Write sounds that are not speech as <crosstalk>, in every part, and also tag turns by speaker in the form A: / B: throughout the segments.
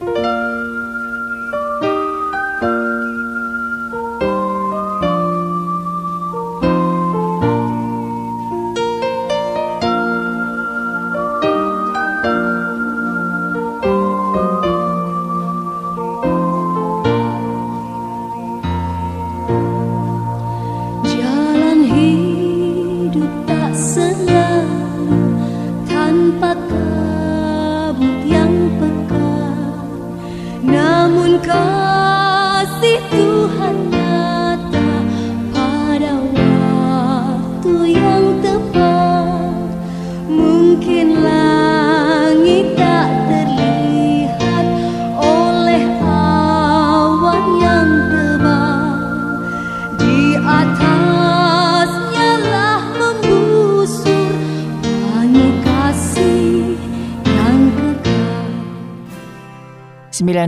A: Bye.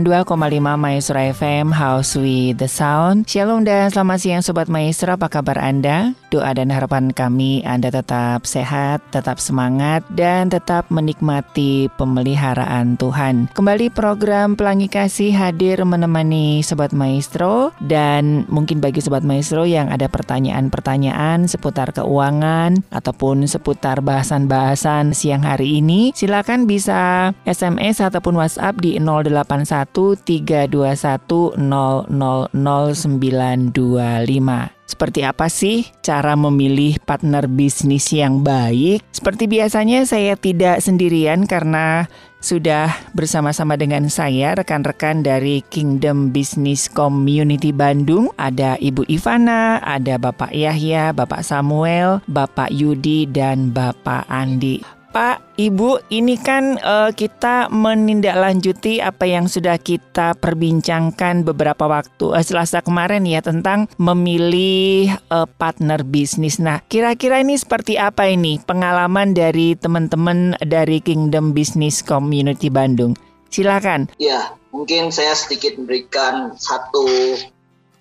A: 92,5 Maestro FM House with the Sound Shalom dan selamat siang Sobat Maestro Apa kabar Anda? Doa dan harapan kami Anda tetap sehat, tetap semangat, dan tetap menikmati pemeliharaan Tuhan. Kembali program Pelangi Kasih hadir menemani Sobat Maestro dan mungkin bagi Sobat Maestro yang ada pertanyaan-pertanyaan seputar keuangan ataupun seputar bahasan-bahasan siang hari ini, silakan bisa SMS ataupun WhatsApp di 081 321 000925. Seperti apa sih cara memilih partner bisnis yang baik? Seperti biasanya saya tidak sendirian karena sudah bersama-sama dengan saya rekan-rekan dari Kingdom Business Community Bandung. Ada Ibu Ivana, ada Bapak Yahya, Bapak Samuel, Bapak Yudi, dan Bapak Andi. Pak, Ibu, ini kan uh, kita menindaklanjuti apa yang sudah kita perbincangkan beberapa waktu uh, Selasa kemarin ya tentang memilih uh, partner bisnis. Nah, kira-kira ini seperti apa ini pengalaman dari teman-teman dari Kingdom Business Community Bandung? Silakan.
B: Ya, mungkin saya sedikit memberikan satu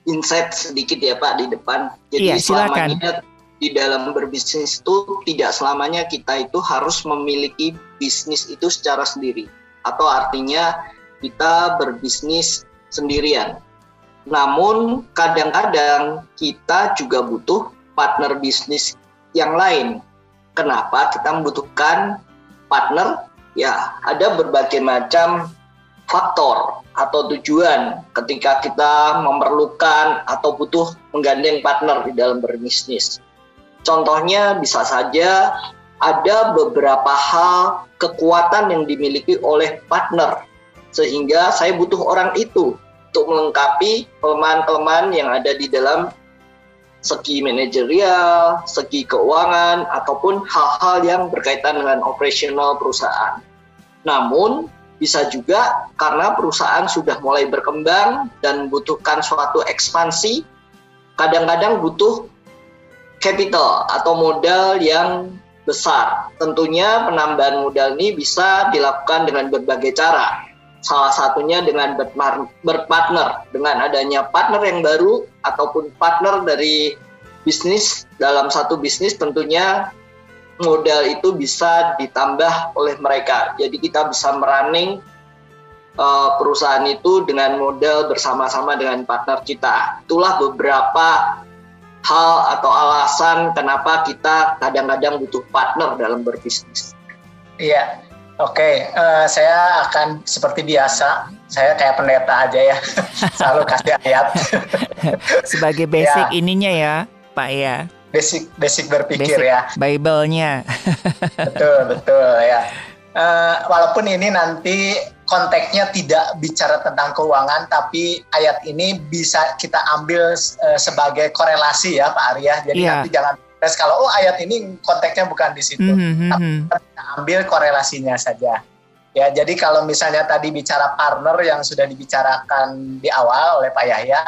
B: insight sedikit ya Pak di depan.
A: Jadi iya, silakan. selama
B: di dalam berbisnis itu tidak selamanya kita itu harus memiliki bisnis itu secara sendiri atau artinya kita berbisnis sendirian. Namun kadang-kadang kita juga butuh partner bisnis yang lain. Kenapa kita membutuhkan partner? Ya, ada berbagai macam faktor atau tujuan ketika kita memerlukan atau butuh menggandeng partner di dalam berbisnis. Contohnya bisa saja ada beberapa hal kekuatan yang dimiliki oleh partner sehingga saya butuh orang itu untuk melengkapi kelemahan-kelemahan yang ada di dalam segi manajerial, segi keuangan, ataupun hal-hal yang berkaitan dengan operasional perusahaan. Namun, bisa juga karena perusahaan sudah mulai berkembang dan membutuhkan suatu ekspansi, kadang-kadang butuh capital atau modal yang besar. Tentunya penambahan modal ini bisa dilakukan dengan berbagai cara. Salah satunya dengan berpartner, dengan adanya partner yang baru ataupun partner dari bisnis dalam satu bisnis tentunya modal itu bisa ditambah oleh mereka. Jadi kita bisa merunning uh, perusahaan itu dengan modal bersama-sama dengan partner kita. Itulah beberapa hal atau alasan kenapa kita kadang-kadang butuh partner dalam berbisnis.
C: Iya, oke. Okay. Uh, eh, saya akan seperti biasa, saya kayak pendeta aja ya, <laughs> selalu kasih ayat. <laughs>
A: Sebagai basic ya. ininya ya, Pak ya.
C: Basic basic berpikir basic ya.
A: Bible-nya.
C: betul betul ya. Uh, walaupun ini nanti konteksnya tidak bicara tentang keuangan, tapi ayat ini bisa kita ambil uh, sebagai korelasi ya Pak Arya. Jadi yeah. nanti jangan tes kalau oh ayat ini konteksnya bukan di situ, mm -hmm. tapi kita ambil korelasinya saja. Ya, jadi kalau misalnya tadi bicara partner yang sudah dibicarakan di awal oleh Pak Yahya,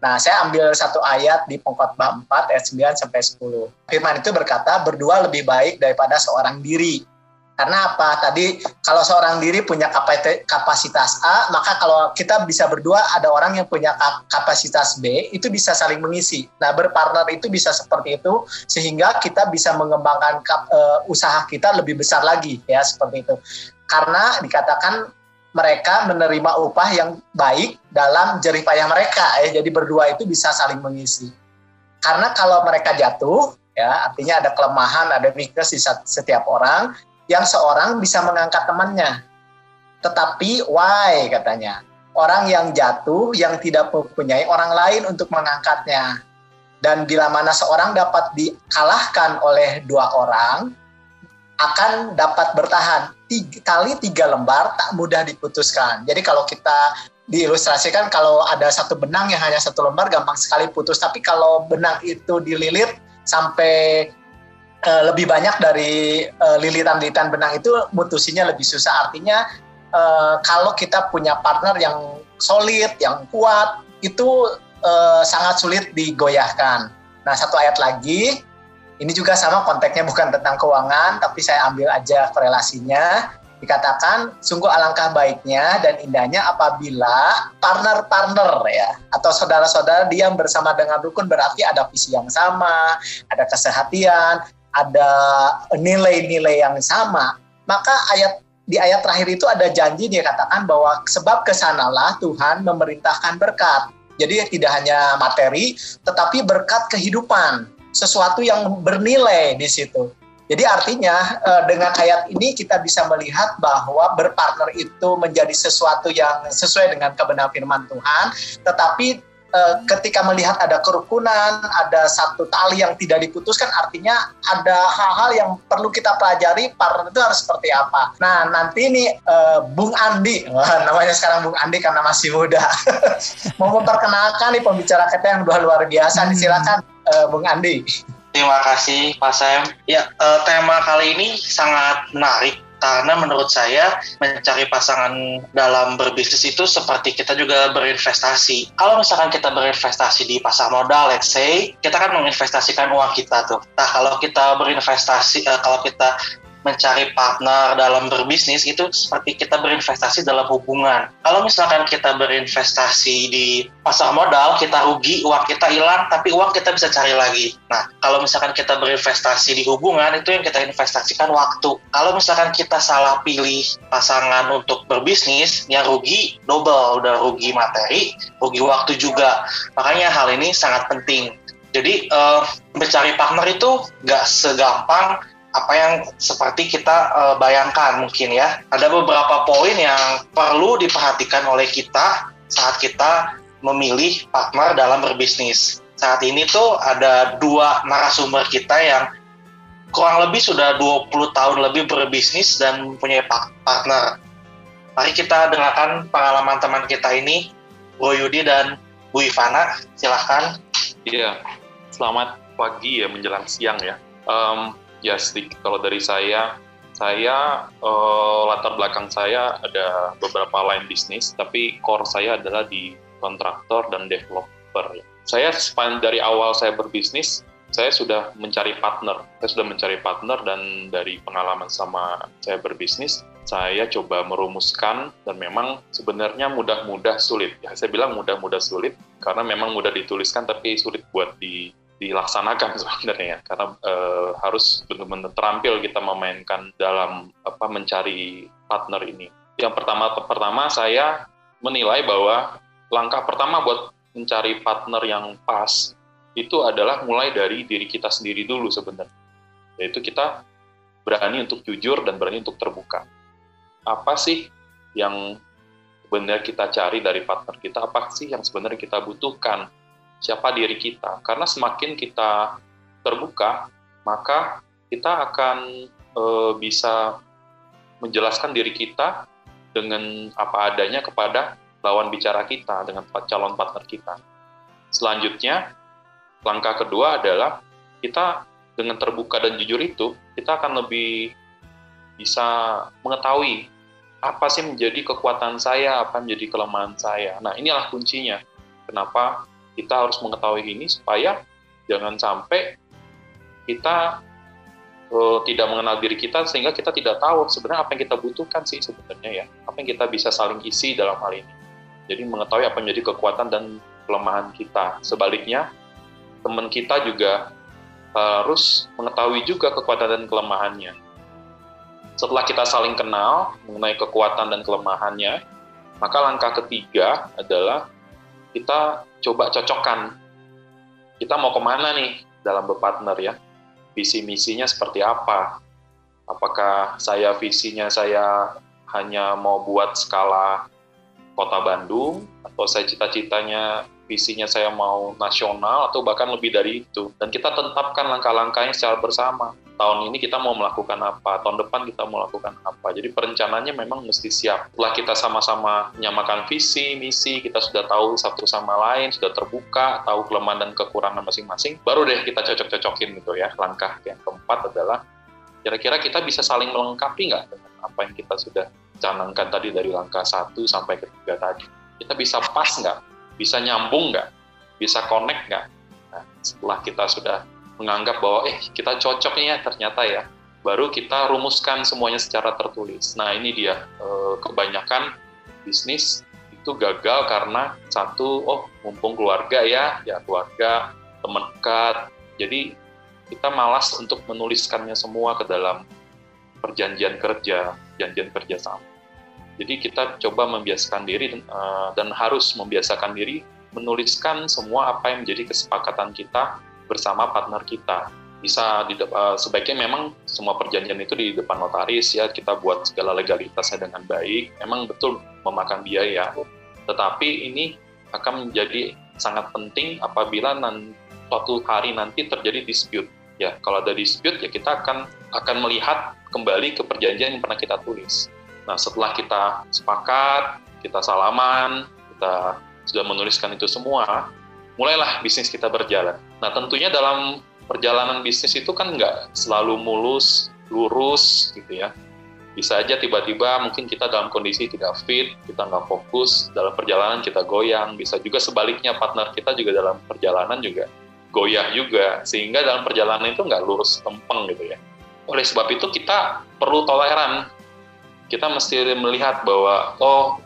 C: nah saya ambil satu ayat di Pengkhotbah 4 ayat 9 sampai 10. Firman itu berkata, berdua lebih baik daripada seorang diri karena apa? Tadi kalau seorang diri punya kapasitas A, maka kalau kita bisa berdua ada orang yang punya kapasitas B, itu bisa saling mengisi. Nah, berpartner itu bisa seperti itu sehingga kita bisa mengembangkan uh, usaha kita lebih besar lagi ya seperti itu. Karena dikatakan mereka menerima upah yang baik dalam jerih payah mereka ya. Jadi berdua itu bisa saling mengisi. Karena kalau mereka jatuh, ya artinya ada kelemahan, ada weakness di setiap orang, yang seorang bisa mengangkat temannya. Tetapi why katanya? Orang yang jatuh yang tidak mempunyai orang lain untuk mengangkatnya. Dan bila mana seorang dapat dikalahkan oleh dua orang, akan dapat bertahan. Tiga, kali tiga lembar tak mudah diputuskan. Jadi kalau kita diilustrasikan kalau ada satu benang yang hanya satu lembar gampang sekali putus tapi kalau benang itu dililit sampai uh, lebih banyak dari uh, lilitan-lilitan benang itu mutusinya lebih susah. Artinya uh, kalau kita punya partner yang solid yang kuat itu uh, sangat sulit digoyahkan. Nah satu ayat lagi. Ini juga sama konteksnya <laughs> bukan tentang keuangan tapi saya ambil aja korelasinya. Dikatakan sungguh alangkah baiknya dan indahnya apabila partner-partner ya atau saudara-saudara diam bersama dengan rukun berarti ada visi yang sama, ada kesehatian, ada nilai-nilai yang sama. Maka ayat di ayat terakhir itu ada janji dia katakan bahwa sebab ke sanalah Tuhan memerintahkan berkat. Jadi tidak hanya materi, tetapi berkat kehidupan, sesuatu yang bernilai di situ. Jadi artinya eh, dengan ayat ini kita bisa melihat bahwa berpartner itu menjadi sesuatu yang sesuai dengan kebenaran firman Tuhan, tetapi eh, ketika melihat ada kerukunan, ada satu tali yang tidak diputuskan, artinya ada hal-hal yang perlu kita pelajari partner itu harus seperti apa. Nah nanti ini eh, Bung Andi, wah namanya sekarang Bung Andi karena masih muda, <laughs> mau memperkenalkan nih pembicara kita yang luar luar biasa, hmm. silakan Bung Andi.
D: Terima kasih Pak Sam. Ya, uh, tema kali ini sangat menarik karena menurut saya mencari pasangan dalam berbisnis itu seperti kita juga berinvestasi. Kalau misalkan kita berinvestasi di pasar modal, let's say, kita kan menginvestasikan uang kita tuh. Nah, kalau kita berinvestasi, uh, kalau kita mencari partner dalam berbisnis itu seperti kita berinvestasi dalam hubungan. Kalau misalkan kita berinvestasi di pasar modal, kita rugi, uang kita hilang, tapi uang kita bisa cari lagi. Nah, kalau misalkan kita berinvestasi di hubungan, itu yang kita investasikan waktu. Kalau misalkan kita salah pilih pasangan untuk berbisnis, yang rugi double, udah rugi materi, rugi waktu juga. Makanya hal ini sangat penting. Jadi, uh, mencari partner itu nggak segampang apa yang seperti kita uh, bayangkan mungkin ya. Ada beberapa poin yang perlu diperhatikan oleh kita saat kita memilih partner dalam berbisnis. Saat ini tuh ada dua narasumber kita yang kurang lebih sudah 20 tahun lebih berbisnis dan mempunyai partner. Mari kita dengarkan pengalaman teman kita ini, Bu Yudi dan Bu Ivana. Silahkan.
E: Iya, selamat pagi ya menjelang siang ya. Um, ya sedikit kalau dari saya saya uh, latar belakang saya ada beberapa line bisnis tapi core saya adalah di kontraktor dan developer. Saya dari awal saya berbisnis saya sudah mencari partner. Saya sudah mencari partner dan dari pengalaman sama saya berbisnis saya coba merumuskan dan memang sebenarnya mudah-mudah sulit. Ya saya bilang mudah-mudah sulit karena memang mudah dituliskan tapi sulit buat di dilaksanakan <laughs> sebenarnya karena e, harus benar-benar terampil kita memainkan dalam apa mencari partner ini. Yang pertama pertama saya menilai bahwa langkah pertama buat mencari partner yang pas itu adalah mulai dari diri kita sendiri dulu sebenarnya. Yaitu kita berani untuk jujur dan berani untuk terbuka. Apa sih yang sebenarnya kita cari dari partner kita? Apa sih yang sebenarnya kita butuhkan? Siapa diri kita. Karena semakin kita terbuka, maka kita akan e, bisa menjelaskan diri kita dengan apa adanya kepada lawan bicara kita, dengan calon partner kita. Selanjutnya, langkah kedua adalah kita dengan terbuka dan jujur itu, kita akan lebih bisa mengetahui apa sih menjadi kekuatan saya, apa menjadi kelemahan saya. Nah, inilah kuncinya. Kenapa kita harus mengetahui ini supaya jangan sampai kita uh, tidak mengenal diri kita sehingga kita tidak tahu sebenarnya apa yang kita butuhkan sih sebenarnya ya. Apa yang kita bisa saling isi dalam hal ini. Jadi mengetahui apa yang menjadi kekuatan dan kelemahan kita. Sebaliknya teman kita juga harus mengetahui juga kekuatan dan kelemahannya. Setelah kita saling kenal mengenai kekuatan dan kelemahannya, maka langkah ketiga adalah kita coba cocokkan. Kita mau ke mana nih dalam berpartner ya? Visi misinya seperti apa? Apakah saya visinya saya hanya mau buat skala kota Bandung, atau saya cita-citanya visinya saya mau nasional atau bahkan lebih dari itu. Dan kita tetapkan langkah-langkahnya secara bersama. Tahun ini kita mau melakukan apa, tahun depan kita mau melakukan apa. Jadi perencanaannya memang mesti siap. Setelah kita sama-sama menyamakan visi, misi, kita sudah tahu satu sama lain, sudah terbuka, tahu kelemahan dan kekurangan masing-masing, baru deh kita cocok-cocokin gitu ya. Langkah yang keempat adalah kira-kira kita bisa saling melengkapi nggak dengan apa yang kita sudah canangkan tadi dari langkah satu sampai ketiga tadi. Kita bisa pas nggak bisa nyambung nggak, bisa connect nggak. Nah, setelah kita sudah menganggap bahwa eh kita cocok nih ya ternyata ya, baru kita rumuskan semuanya secara tertulis. Nah ini dia e, kebanyakan bisnis itu gagal karena satu oh mumpung keluarga ya, ya keluarga teman dekat, jadi kita malas untuk menuliskannya semua ke dalam perjanjian kerja, perjanjian kerja sama. Jadi kita coba membiasakan diri uh, dan harus membiasakan diri menuliskan semua apa yang menjadi kesepakatan kita bersama partner kita. Bisa di, uh, sebaiknya memang semua perjanjian itu di depan notaris ya kita buat segala legalitasnya dengan baik. Memang betul memakan biaya, tetapi ini akan menjadi sangat penting apabila nanti, suatu hari nanti terjadi dispute. Ya, kalau ada dispute ya kita akan akan melihat kembali ke perjanjian yang pernah kita tulis Nah, setelah kita sepakat, kita salaman, kita sudah menuliskan itu semua, mulailah bisnis kita berjalan. Nah, tentunya dalam perjalanan bisnis itu kan nggak selalu mulus, lurus gitu ya. Bisa aja tiba-tiba mungkin kita dalam kondisi tidak fit, kita nggak fokus, dalam perjalanan kita goyang. Bisa juga sebaliknya partner kita juga dalam perjalanan juga goyah juga. Sehingga dalam perjalanan itu nggak lurus lempeng gitu ya. Oleh sebab itu kita perlu toleran kita mesti melihat bahwa oh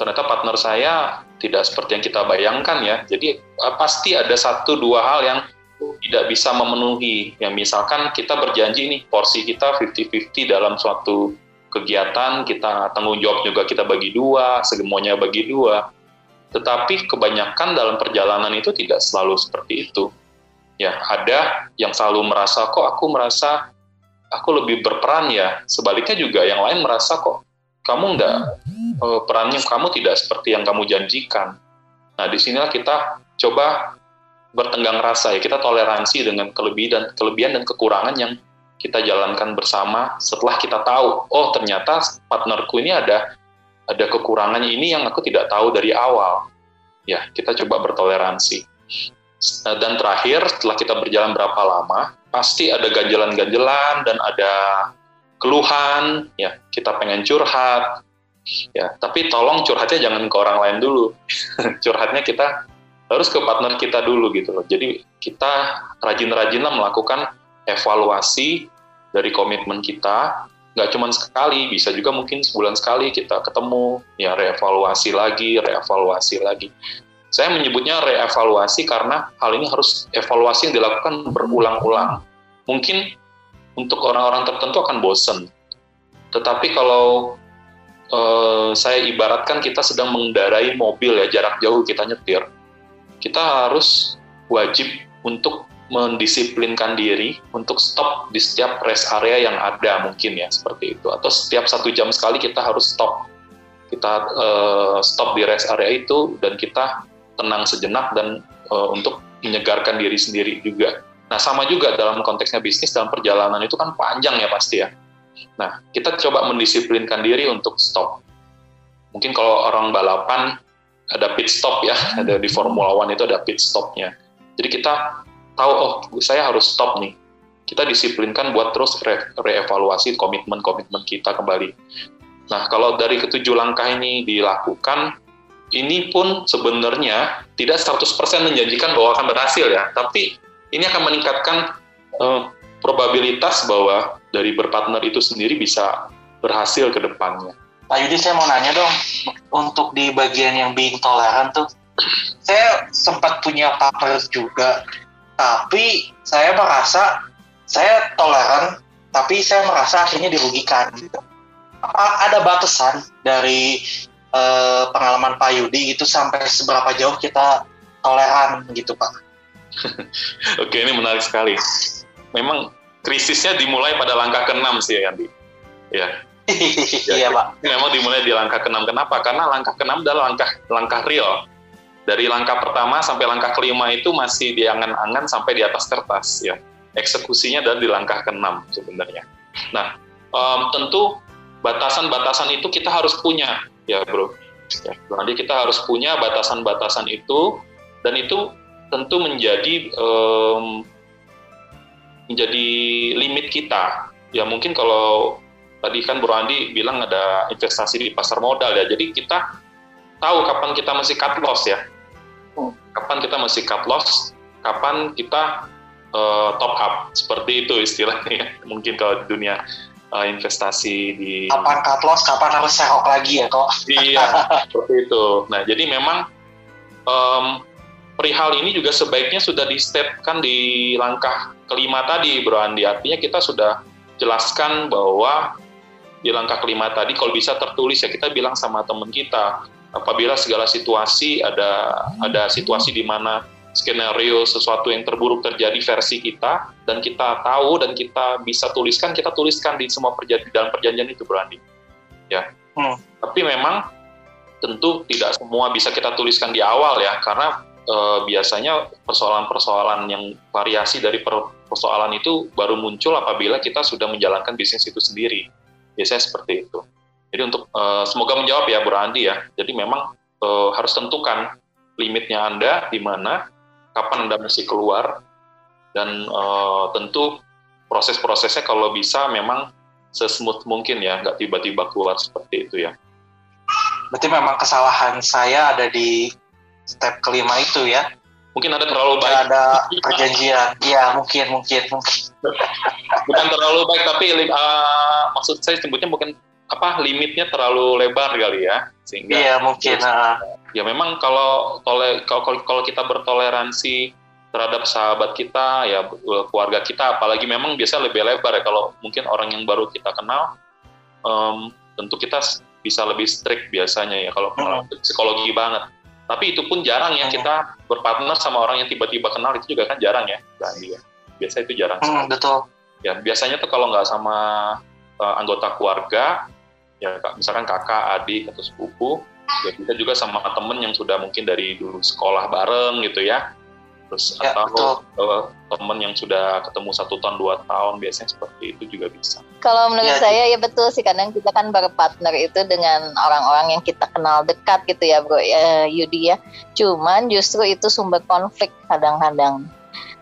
E: ternyata partner saya tidak seperti yang kita bayangkan ya. Jadi eh, pasti ada satu dua hal yang tidak bisa memenuhi. Yang misalkan kita berjanji nih porsi kita 50-50 dalam suatu kegiatan, kita tanggung jawab juga kita bagi dua, semuanya bagi dua. Tetapi kebanyakan dalam perjalanan itu tidak selalu seperti itu. Ya, ada yang selalu merasa kok aku merasa aku lebih berperan ya. Sebaliknya juga yang lain merasa kok kamu enggak uh, perannya kamu tidak seperti yang kamu janjikan. Nah, di sinilah kita coba bertenggang rasa ya, kita toleransi dengan kelebihan dan kelebihan dan kekurangan yang kita jalankan bersama setelah kita tahu, oh ternyata partnerku ini ada ada kekurangannya ini yang aku tidak tahu dari awal. Ya, kita coba bertoleransi. Nah, dan terakhir, setelah kita berjalan berapa lama, pasti ada ganjelan-ganjelan dan ada keluhan, ya kita pengen curhat, ya tapi tolong curhatnya jangan ke orang lain dulu, <laughs> curhatnya kita harus ke partner kita dulu gitu loh. Jadi kita rajin-rajinlah melakukan evaluasi dari komitmen kita, nggak cuma sekali, bisa juga mungkin sebulan sekali kita ketemu, ya reevaluasi lagi, reevaluasi lagi. Saya menyebutnya reevaluasi karena hal ini harus evaluasi yang dilakukan berulang-ulang. Mungkin untuk orang-orang tertentu akan bosen. Tetapi kalau uh, saya ibaratkan kita sedang mengendarai mobil ya jarak jauh kita nyetir, kita harus wajib untuk mendisiplinkan diri untuk stop di setiap rest area yang ada mungkin ya seperti itu atau setiap satu jam sekali kita harus stop kita uh, stop di rest area itu dan kita tenang sejenak dan uh, untuk menyegarkan diri sendiri juga. Nah, sama juga dalam konteksnya bisnis dalam perjalanan itu kan panjang ya pasti ya. Nah, kita coba mendisiplinkan diri untuk stop. Mungkin kalau orang balapan ada pit stop ya, ada di Formula One itu ada pit stopnya. Jadi kita tahu oh saya harus stop nih. Kita disiplinkan buat terus re reevaluasi komitmen-komitmen kita kembali. Nah, kalau dari ketujuh langkah ini dilakukan, ini pun sebenarnya tidak 100% menjanjikan bahwa akan berhasil ya, tapi ini akan meningkatkan uh, probabilitas bahwa dari berpartner itu sendiri bisa berhasil ke depannya.
D: Pak Yudi saya mau nanya dong, untuk di bagian yang being toleran tuh, saya sempat punya partner juga, tapi saya merasa saya toleran, tapi saya merasa akhirnya dirugikan. Ada batasan dari uh, pengalaman Pak Yudi itu sampai seberapa jauh kita toleran gitu Pak? <laughs>
E: Oke, ini menarik sekali. Memang krisisnya dimulai pada langkah ke-6 sih ya, Andi. <laughs> Ya.
D: iya, Pak.
E: Memang dimulai di langkah ke-6. Kenapa? Karena langkah ke-6 adalah langkah langkah real. Dari langkah pertama sampai langkah kelima itu masih di angan-angan sampai di atas kertas ya eksekusinya adalah di langkah ke-6 sebenarnya. Nah, um, tentu batasan-batasan itu kita harus punya, ya bro. Ya, jadi kita harus punya batasan-batasan itu, dan itu tentu menjadi um, menjadi limit kita. Ya mungkin kalau tadi kan Bro Andi bilang ada investasi di pasar modal ya, jadi kita tahu kapan kita masih cut loss ya. Hmm. Kapan kita masih cut loss, kapan kita uh, top up seperti itu istilahnya mungkin kalau di dunia uh, investasi di
D: kapan cut loss kapan harus serok lagi ya kok
E: iya seperti itu nah jadi memang um, perihal ini juga sebaiknya sudah di stepkan di langkah kelima tadi Bro Andi. Artinya kita sudah jelaskan bahwa di langkah kelima tadi kalau bisa tertulis ya kita bilang sama teman kita apabila segala situasi ada ada situasi di mana skenario sesuatu yang terburuk terjadi versi kita dan kita tahu dan kita bisa tuliskan kita tuliskan di semua perjanjian dalam perjanjian itu berani ya. Hmm. tapi memang tentu tidak semua bisa kita tuliskan di awal ya karena e, biasanya persoalan-persoalan yang variasi dari persoalan itu baru muncul apabila kita sudah menjalankan bisnis itu sendiri. Biasanya seperti itu. Jadi untuk e, semoga menjawab ya Bu Randi ya. Jadi memang e, harus tentukan limitnya Anda di mana kapan Anda mesti keluar, dan uh, tentu proses-prosesnya kalau bisa memang sesmooth mungkin ya, nggak tiba-tiba keluar seperti itu ya.
D: Berarti memang kesalahan saya ada di step kelima itu ya?
E: Mungkin ada terlalu baik.
D: Ada perjanjian, iya mungkin, mungkin, mungkin.
E: Bukan terlalu baik, tapi uh, maksud saya sebutnya mungkin apa limitnya terlalu lebar kali ya
D: sehingga iya mungkin uh.
E: ya memang kalau tole kalau kalau kita bertoleransi terhadap sahabat kita ya keluarga kita apalagi memang biasa lebih lebar ya kalau mungkin orang yang baru kita kenal um, tentu kita bisa lebih strict biasanya ya kalau hmm. psikologi banget tapi itu pun jarang ya kita berpartner sama orang yang tiba-tiba kenal itu juga kan jarang ya ya. Biasa itu jarang
D: hmm, betul.
E: Ya biasanya tuh kalau nggak sama uh, anggota keluarga ya misalkan kakak, adik atau sepupu, ya kita juga sama temen yang sudah mungkin dari dulu sekolah bareng gitu ya, terus ya, atau uh, temen yang sudah ketemu satu tahun dua tahun biasanya seperti itu juga bisa.
F: Kalau menurut ya, saya ya betul sih kadang kita kan berpartner itu dengan orang-orang yang kita kenal dekat gitu ya bro ya, Yudi ya. Cuman justru itu sumber konflik kadang-kadang.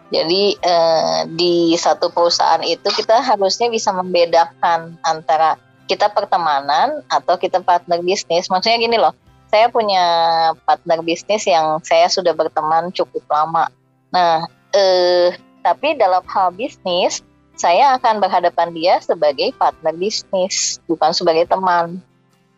F: Jadi eh, di satu perusahaan itu kita harusnya bisa membedakan antara kita pertemanan atau kita partner bisnis. Maksudnya gini loh, saya punya partner bisnis yang saya sudah berteman cukup lama. Nah, eh, tapi dalam hal bisnis, saya akan berhadapan dia sebagai partner bisnis, bukan sebagai teman.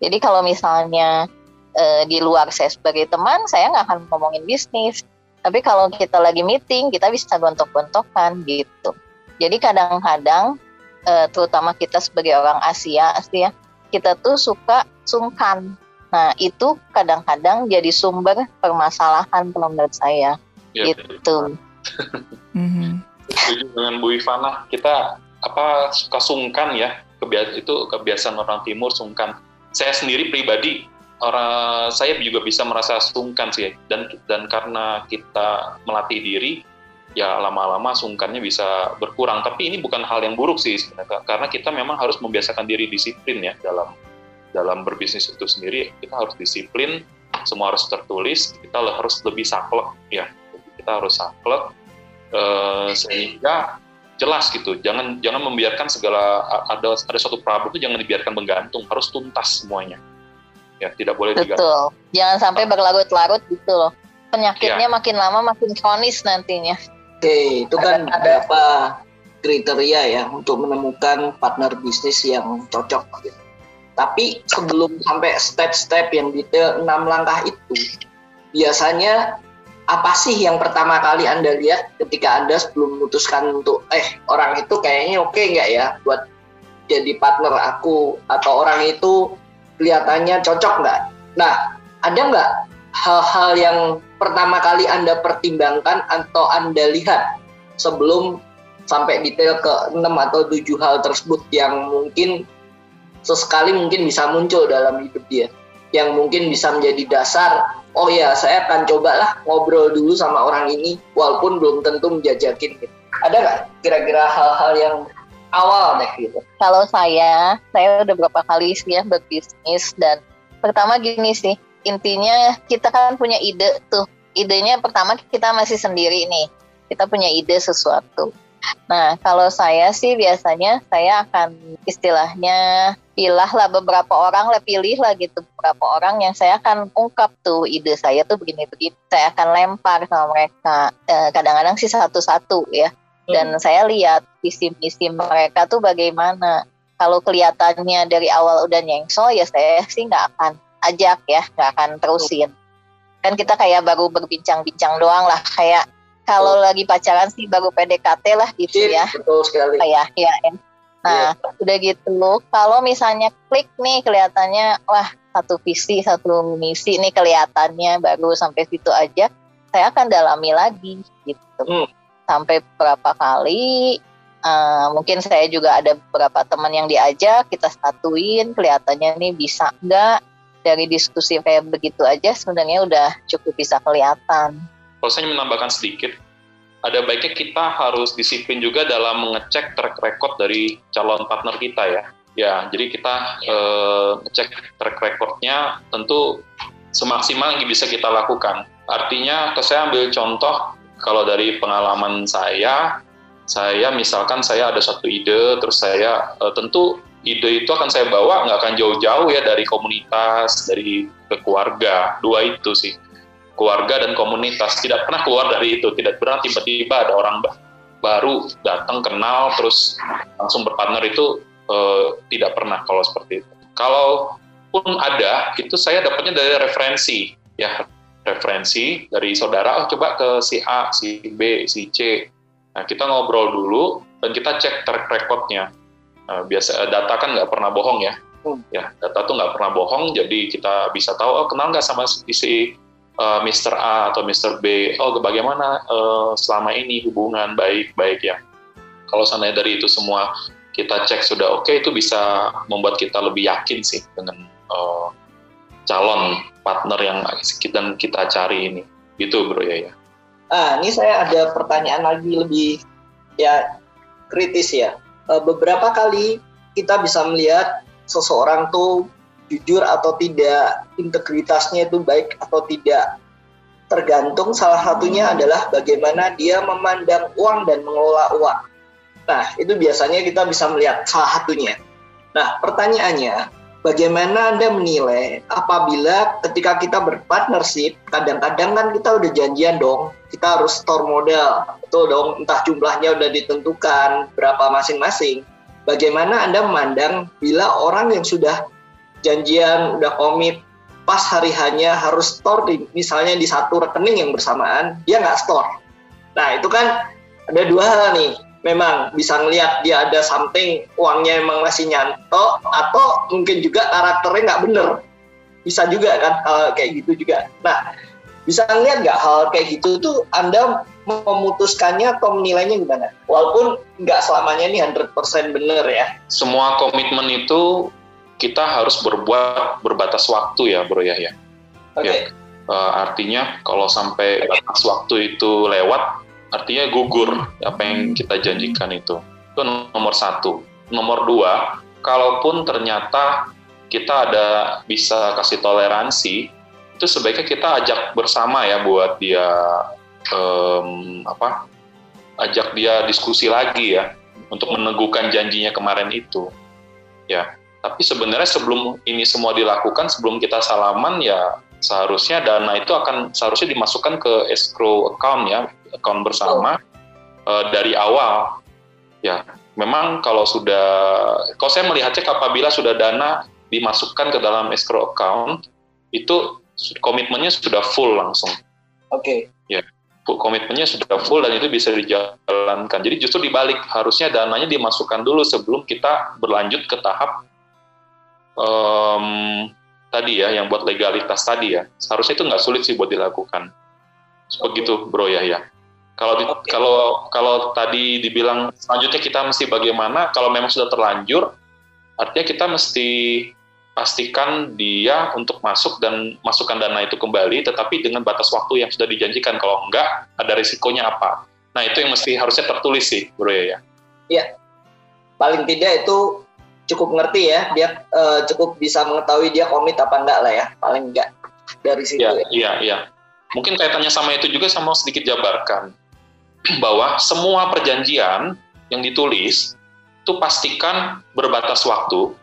F: Jadi kalau misalnya eh, di luar saya sebagai teman, saya nggak akan ngomongin bisnis. Tapi kalau kita lagi meeting, kita bisa gontok-gontokan gitu. Jadi kadang-kadang uh, terutama kita sebagai orang Asia Asia kita tuh suka sungkan nah itu kadang-kadang jadi sumber permasalahan kalau menurut saya. Ya, itu
E: mm-hmm. dengan Bu Ivana kita apa suka sungkan ya. Kebiasaan itu kebiasaan orang timur sungkan. Saya sendiri pribadi orang saya juga bisa merasa sungkan sih. Dan dan karena kita melatih diri ya lama-lama sungkannya bisa berkurang. Tapi ini bukan hal yang buruk sih sebenarnya, karena kita memang harus membiasakan diri disiplin ya dalam dalam berbisnis itu sendiri. Kita harus disiplin, semua harus tertulis, kita harus lebih saklek ya, kita harus saklek eh, sehingga jelas gitu. Jangan jangan membiarkan segala ada ada suatu problem itu jangan dibiarkan menggantung, harus tuntas semuanya. Ya, tidak boleh
F: Betul. Digantung. Jangan sampai berlarut-larut gitu loh. Penyakitnya ya. makin lama makin kronis nantinya.
B: Oke, itu kan ada, beberapa kriteria ya untuk menemukan partner bisnis yang cocok. Gitu. Tapi sebelum sampai step-step yang detail enam langkah itu, biasanya apa sih yang pertama kali Anda lihat ketika Anda sebelum memutuskan untuk eh orang itu kayaknya oke okay nggak ya buat jadi partner aku atau orang itu kelihatannya cocok nggak? Nah, ada nggak hal-hal yang pertama kali Anda pertimbangkan atau Anda lihat sebelum sampai detail ke 6 atau 7 hal tersebut yang mungkin sesekali mungkin bisa muncul dalam hidup dia yang mungkin bisa menjadi dasar oh ya saya akan cobalah ngobrol dulu sama orang ini walaupun belum tentu menjajakin gitu. Ada nggak kira-kira hal-hal yang awal deh gitu?
F: Kalau saya, saya udah berapa kali sih ya berbisnis dan pertama gini sih, intinya kita kan punya ide tuh. Idenya pertama kita masih sendiri nih. Kita punya ide sesuatu. Nah, kalau saya sih biasanya saya akan istilahnya pilah lah beberapa orang lah pilih lah gitu beberapa orang yang saya akan ungkap tuh ide saya tuh begini begini saya akan lempar sama mereka. Kadang kadang-kadang sih satu-satu ya. Dan hmm. saya lihat visi misi mereka tuh bagaimana. Kalau kelihatannya dari awal udah nyengso ya saya sih nggak akan ajak ya nggak akan terusin. Kan kita kayak baru berbincang-bincang doang lah kayak kalau lagi pacaran sih baru PDKT lah gitu ya
B: betul sekali
F: kayak ya Nah, yeah. udah gitu, kalau misalnya klik nih kelihatannya, wah satu visi, satu misi nih kelihatannya baru sampai situ aja, saya akan dalami lagi gitu. Hmm. Sampai berapa kali, uh, mungkin saya juga ada beberapa teman yang diajak, kita statuin, kelihatannya nih bisa nggak dari diskusi kayak begitu aja sebenarnya udah cukup bisa kelihatan.
E: Kalau saya menambahkan sedikit, ada baiknya kita harus disiplin juga dalam mengecek track record dari calon partner kita ya. Ya, jadi kita uh, ngecek track recordnya tentu semaksimal yang bisa kita lakukan. Artinya, saya ambil contoh kalau dari pengalaman saya, saya misalkan saya ada satu ide, terus saya uh, tentu ide itu akan saya bawa nggak akan jauh-jauh ya dari komunitas, dari keluarga, dua itu sih keluarga dan komunitas. Tidak pernah keluar dari itu. Tidak pernah tiba-tiba ada orang baru datang kenal terus langsung berpartner. Itu uh, tidak pernah kalau seperti itu. Kalau pun ada itu saya dapatnya dari referensi. Ya referensi dari saudara oh coba ke si A si B si C. Nah kita ngobrol dulu dan kita cek track recordnya. Uh, biasa data kan nggak pernah bohong ya. Hmm. ya data tuh nggak pernah bohong jadi kita bisa tahu oh kenal nggak sama si uh, eh, Mr. A atau Mr. B, oh bagaimana uh, selama ini hubungan baik-baik ya. Kalau seandainya dari itu semua kita cek sudah oke, okay, itu bisa membuat kita lebih yakin sih dengan uh, calon partner yang kita, kita cari ini. Gitu bro ya ya.
B: Ah, ini saya ada pertanyaan lagi lebih ya kritis ya. Beberapa kali kita bisa melihat seseorang tuh jujur atau tidak, integritasnya itu baik atau tidak. Tergantung salah satunya adalah bagaimana dia memandang uang dan mengelola uang. Nah, itu biasanya kita bisa melihat salah satunya. Nah, pertanyaannya, bagaimana Anda menilai apabila ketika kita berpartnership, kadang-kadang kan kita udah janjian dong, kita harus store modal, betul dong, entah jumlahnya udah ditentukan, berapa masing-masing. Bagaimana Anda memandang bila orang yang sudah janjian udah komit pas hari hanya harus store di misalnya di satu rekening yang bersamaan dia nggak store. Nah itu kan ada dua hal nih. Memang bisa ngelihat dia ada something uangnya emang masih nyanto atau mungkin juga karakternya nggak bener. Bisa juga kan hal kayak gitu juga. Nah bisa ngeliat nggak hal kayak gitu tuh anda memutuskannya atau menilainya gimana? Walaupun nggak selamanya ini 100% bener ya.
E: Semua komitmen itu kita harus berbuat berbatas waktu ya bro ya ya. Okay. ya. Uh, artinya kalau sampai batas waktu itu lewat artinya gugur apa yang kita janjikan itu. Itu nomor satu. Nomor dua kalaupun ternyata kita ada bisa kasih toleransi itu sebaiknya kita ajak bersama ya buat dia um, apa ajak dia diskusi lagi ya untuk meneguhkan janjinya kemarin itu. Ya tapi sebenarnya sebelum ini semua dilakukan, sebelum kita salaman ya seharusnya dana itu akan seharusnya dimasukkan ke escrow account ya, account bersama oh. uh, dari awal. Ya, memang kalau sudah, kalau saya melihatnya apabila sudah dana dimasukkan ke dalam escrow account, itu komitmennya sudah full langsung.
B: Oke. Okay.
E: Ya, komitmennya sudah full dan itu bisa dijalankan. Jadi justru dibalik harusnya dananya dimasukkan dulu sebelum kita berlanjut ke tahap um, tadi ya yang buat legalitas tadi ya. Seharusnya itu nggak sulit sih buat dilakukan. Begitu bro ya ya. Kalau di, kalau kalau tadi dibilang selanjutnya kita mesti bagaimana? Kalau memang sudah terlanjur, artinya kita mesti pastikan dia untuk masuk dan masukkan dana itu kembali, tetapi dengan batas waktu yang sudah dijanjikan. Kalau enggak, ada risikonya apa? Nah, itu yang mesti harusnya tertulis sih, bro ya.
B: ya. Iya, paling tidak itu cukup ngerti ya, dia uh, cukup bisa mengetahui dia komit apa enggak lah ya, paling enggak dari situ.
E: Ya, ya. Iya, iya. Mungkin kaitannya sama itu juga sama sedikit jabarkan <clears throat> bahwa semua perjanjian yang ditulis itu pastikan berbatas waktu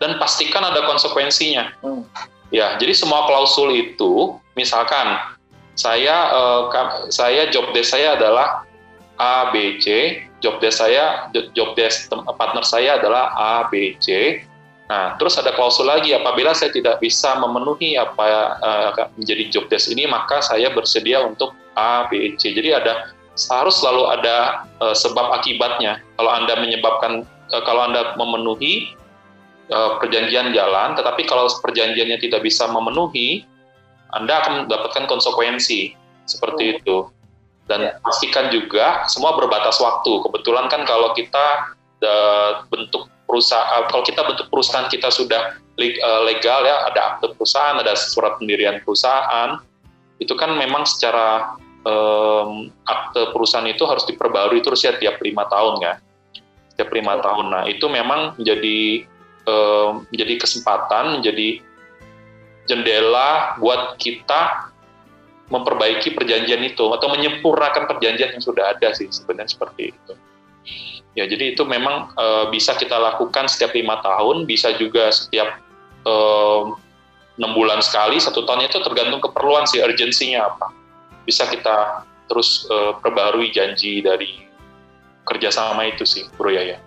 E: dan pastikan ada konsekuensinya. Hmm. Ya, jadi semua klausul itu, misalkan saya uh, saya job desk saya adalah A B C, job desk saya job desk partner saya adalah A B C. Nah, terus ada klausul lagi apabila saya tidak bisa memenuhi apa uh, menjadi job desk ini, maka saya bersedia untuk A B C. Jadi ada harus selalu ada uh, sebab akibatnya. Kalau Anda menyebabkan uh, kalau Anda memenuhi uh, perjanjian jalan, tetapi kalau perjanjiannya tidak bisa memenuhi, Anda akan mendapatkan konsekuensi seperti oh. itu. Dan ya. pastikan juga semua berbatas waktu. Kebetulan kan kalau kita uh, bentuk perusahaan, kalau kita bentuk perusahaan kita sudah eh, legal ya, ada akte perusahaan, ada surat pendirian perusahaan, itu kan memang secara um, akte perusahaan itu harus diperbarui terus ya tiap lima tahun ya, tiap lima tahun. Nah itu memang menjadi menjadi kesempatan, menjadi jendela buat kita memperbaiki perjanjian itu atau menyempurnakan perjanjian yang sudah ada sih sebenarnya seperti itu. Ya jadi itu memang e, bisa kita lakukan setiap lima tahun, bisa juga setiap enam bulan sekali, satu tahun itu tergantung keperluan sih urgensinya apa. Bisa kita terus e, perbarui janji dari kerjasama itu sih, Bro Yaya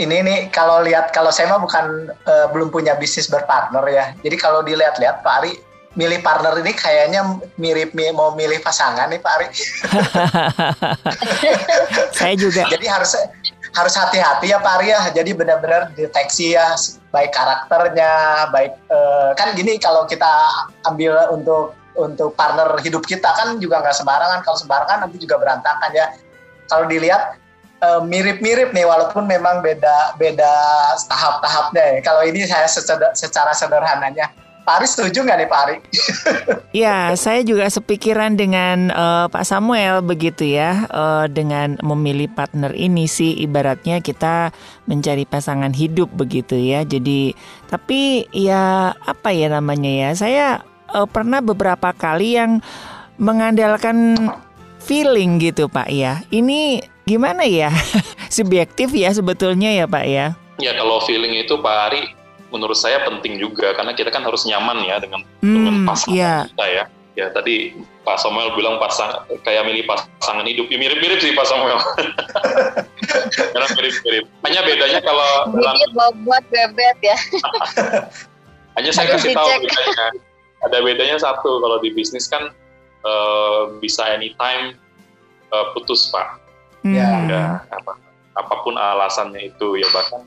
C: ini nih kalau lihat kalau saya mah bukan uh, belum punya bisnis berpartner ya. Jadi kalau dilihat-lihat Pak Ari milih partner ini kayaknya mirip mau milih pasangan nih Pak Ari. <laughs>
A: saya juga.
C: Jadi harus harus hati-hati ya Pak Ari ya. Jadi benar-benar deteksi ya baik karakternya, baik uh, kan gini kalau kita ambil untuk untuk partner hidup kita kan juga nggak sembarangan. Kalau sembarangan nanti juga berantakan ya. Kalau dilihat Eh, mirip-mirip nih walaupun memang beda beda tahap-tahapnya ya. Kalau ini saya secara, secara sederhananya Pak Ari setuju nggak nih Pak Ari? <laughs>
A: ya, saya juga sepikiran dengan uh, Pak Samuel begitu ya, uh, dengan memilih partner ini sih ibaratnya kita mencari pasangan hidup begitu ya. Jadi, tapi ya apa ya namanya ya? Saya uh, pernah beberapa kali yang mengandalkan feeling gitu Pak ya. Ini gimana ya? <laughs> Subjektif ya sebetulnya ya Pak ya.
E: Ya kalau feeling itu Pak Ari menurut saya penting juga karena kita kan harus nyaman ya dengan hmm, dengan pasangan yeah. kita ya. Ya tadi Pak Samuel bilang pasang kayak milih pasangan hidup. Ya mirip-mirip sih Pak Samuel. <laughs> Karena mirip-mirip. Hanya bedanya kalau
F: dalam buat bebet ya. <laughs>
E: Hanya saya kasih tahu bedanya. Ada bedanya satu kalau di bisnis kan uh, bisa anytime uh, putus Pak Hmm. Ya, ya apa, apa pun alasannya itu ya bahkan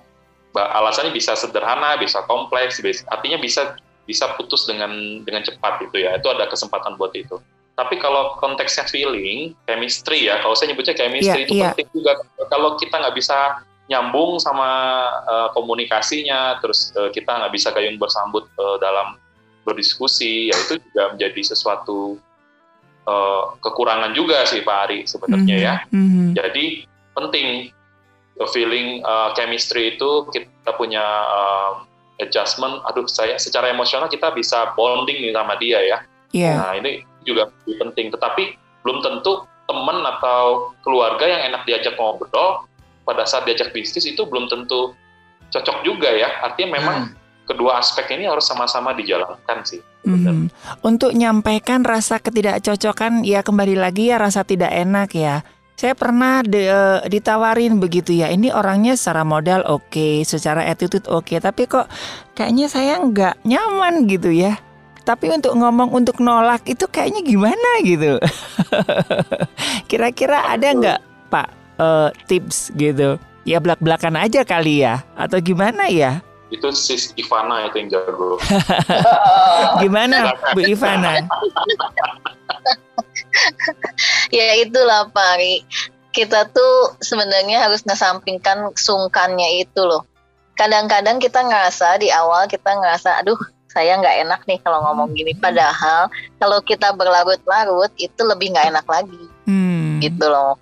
E: alasannya bisa sederhana, bisa kompleks, bisa, artinya bisa bisa putus dengan dengan cepat itu ya. Itu ada kesempatan buat itu. Tapi kalau konteksnya feeling, chemistry ya, kalau saya nyebutnya chemistry yeah, itu yeah. penting juga. Kalau kita nggak bisa nyambung sama uh, komunikasinya, terus uh, kita nggak bisa gayung bersambut uh, dalam berdiskusi, ya itu juga menjadi sesuatu uh, kekurangan juga sih Pak Ari sebenarnya mm -hmm. ya. Mm -hmm. Jadi penting feeling uh, chemistry itu kita punya uh, adjustment. Aduh saya secara emosional kita bisa bonding nih sama dia ya. Yeah. Nah ini juga penting. Tetapi belum tentu teman atau keluarga yang enak diajak ngobrol pada saat diajak bisnis itu belum tentu cocok juga ya. Artinya memang mm kedua aspek ini harus sama-sama dijalankan sih.
A: Hmm. Untuk nyampaikan rasa ketidakcocokan ya kembali lagi ya rasa tidak enak ya. Saya pernah de, uh, ditawarin begitu ya. Ini orangnya secara modal oke, okay, secara attitude oke, okay, tapi kok kayaknya saya nggak nyaman gitu ya. Tapi untuk ngomong untuk nolak itu kayaknya gimana gitu. <laughs> Kira-kira ada nggak Pak uh, tips gitu? Ya belak-belakan aja kali ya atau gimana ya?
E: Itu sis Ivana itu yang jago. <laughs>
A: gimana Bu Ivana? <laughs> <laughs>
F: ya itulah Pak Kita tuh sebenarnya harus ngesampingkan sungkannya itu loh. Kadang-kadang kita ngerasa di awal kita ngerasa aduh saya nggak enak nih kalau ngomong gini. Padahal kalau kita berlarut-larut itu lebih nggak enak lagi, hmm. gitu loh.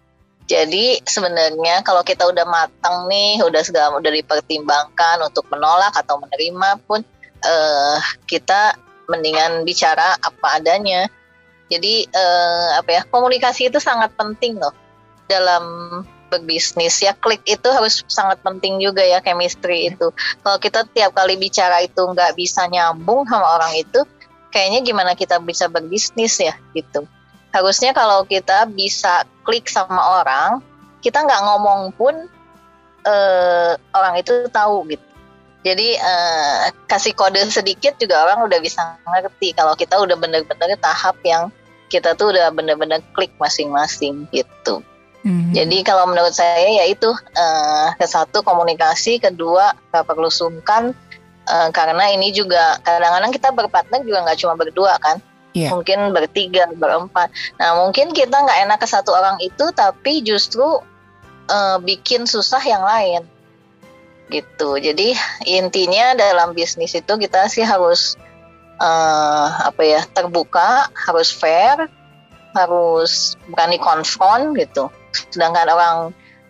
F: Jadi sebenarnya kalau kita udah matang nih, udah segala udah dipertimbangkan untuk menolak atau menerima pun, uh, kita mendingan bicara apa adanya. Jadi uh, apa ya komunikasi itu sangat penting loh dalam berbisnis. Ya klik itu harus sangat penting juga ya chemistry itu. Kalau kita tiap kali bicara itu nggak bisa nyambung sama orang itu kayaknya gimana kita bisa berbisnis ya gitu. Harusnya kalau kita bisa klik sama orang kita nggak ngomong pun uh, orang itu tahu gitu jadi uh, kasih kode sedikit juga orang udah bisa ngerti kalau kita udah bener-bener tahap yang kita tuh udah bener-bener klik masing-masing gitu. Mm-hmm. Jadi kalau menurut saya ya itu uh, ke satu komunikasi, kedua gak perlu sungkan uh, karena ini juga kadang-kadang kita berpartner juga nggak cuma berdua kan, yeah. mungkin bertiga, berempat. Nah mungkin kita nggak enak ke satu orang itu, tapi justru uh, bikin susah yang lain gitu. Jadi intinya dalam bisnis itu kita sih harus uh, apa ya terbuka, harus fair, harus berani konfront gitu sedangkan orang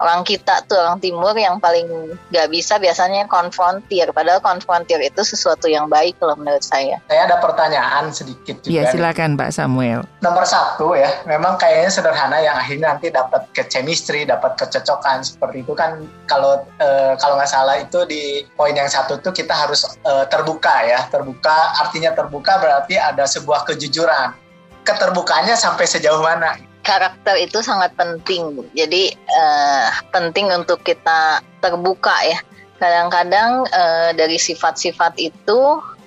F: orang kita tuh orang timur yang paling nggak bisa biasanya konfrontir. Padahal konfrontir itu sesuatu yang baik kalau menurut saya.
C: Saya ada pertanyaan sedikit juga
A: Iya silakan Pak Samuel.
C: Nomor satu ya memang kayaknya sederhana yang akhirnya nanti dapat ke chemistry dapat kecocokan seperti itu kan kalau e, kalau nggak salah itu di poin yang satu tuh kita harus e, terbuka ya. Terbuka artinya terbuka berarti ada sebuah kejujuran. Keterbukanya sampai sejauh mana
F: karakter itu sangat penting. Jadi uh, penting untuk kita terbuka ya. Kadang-kadang uh, dari sifat-sifat itu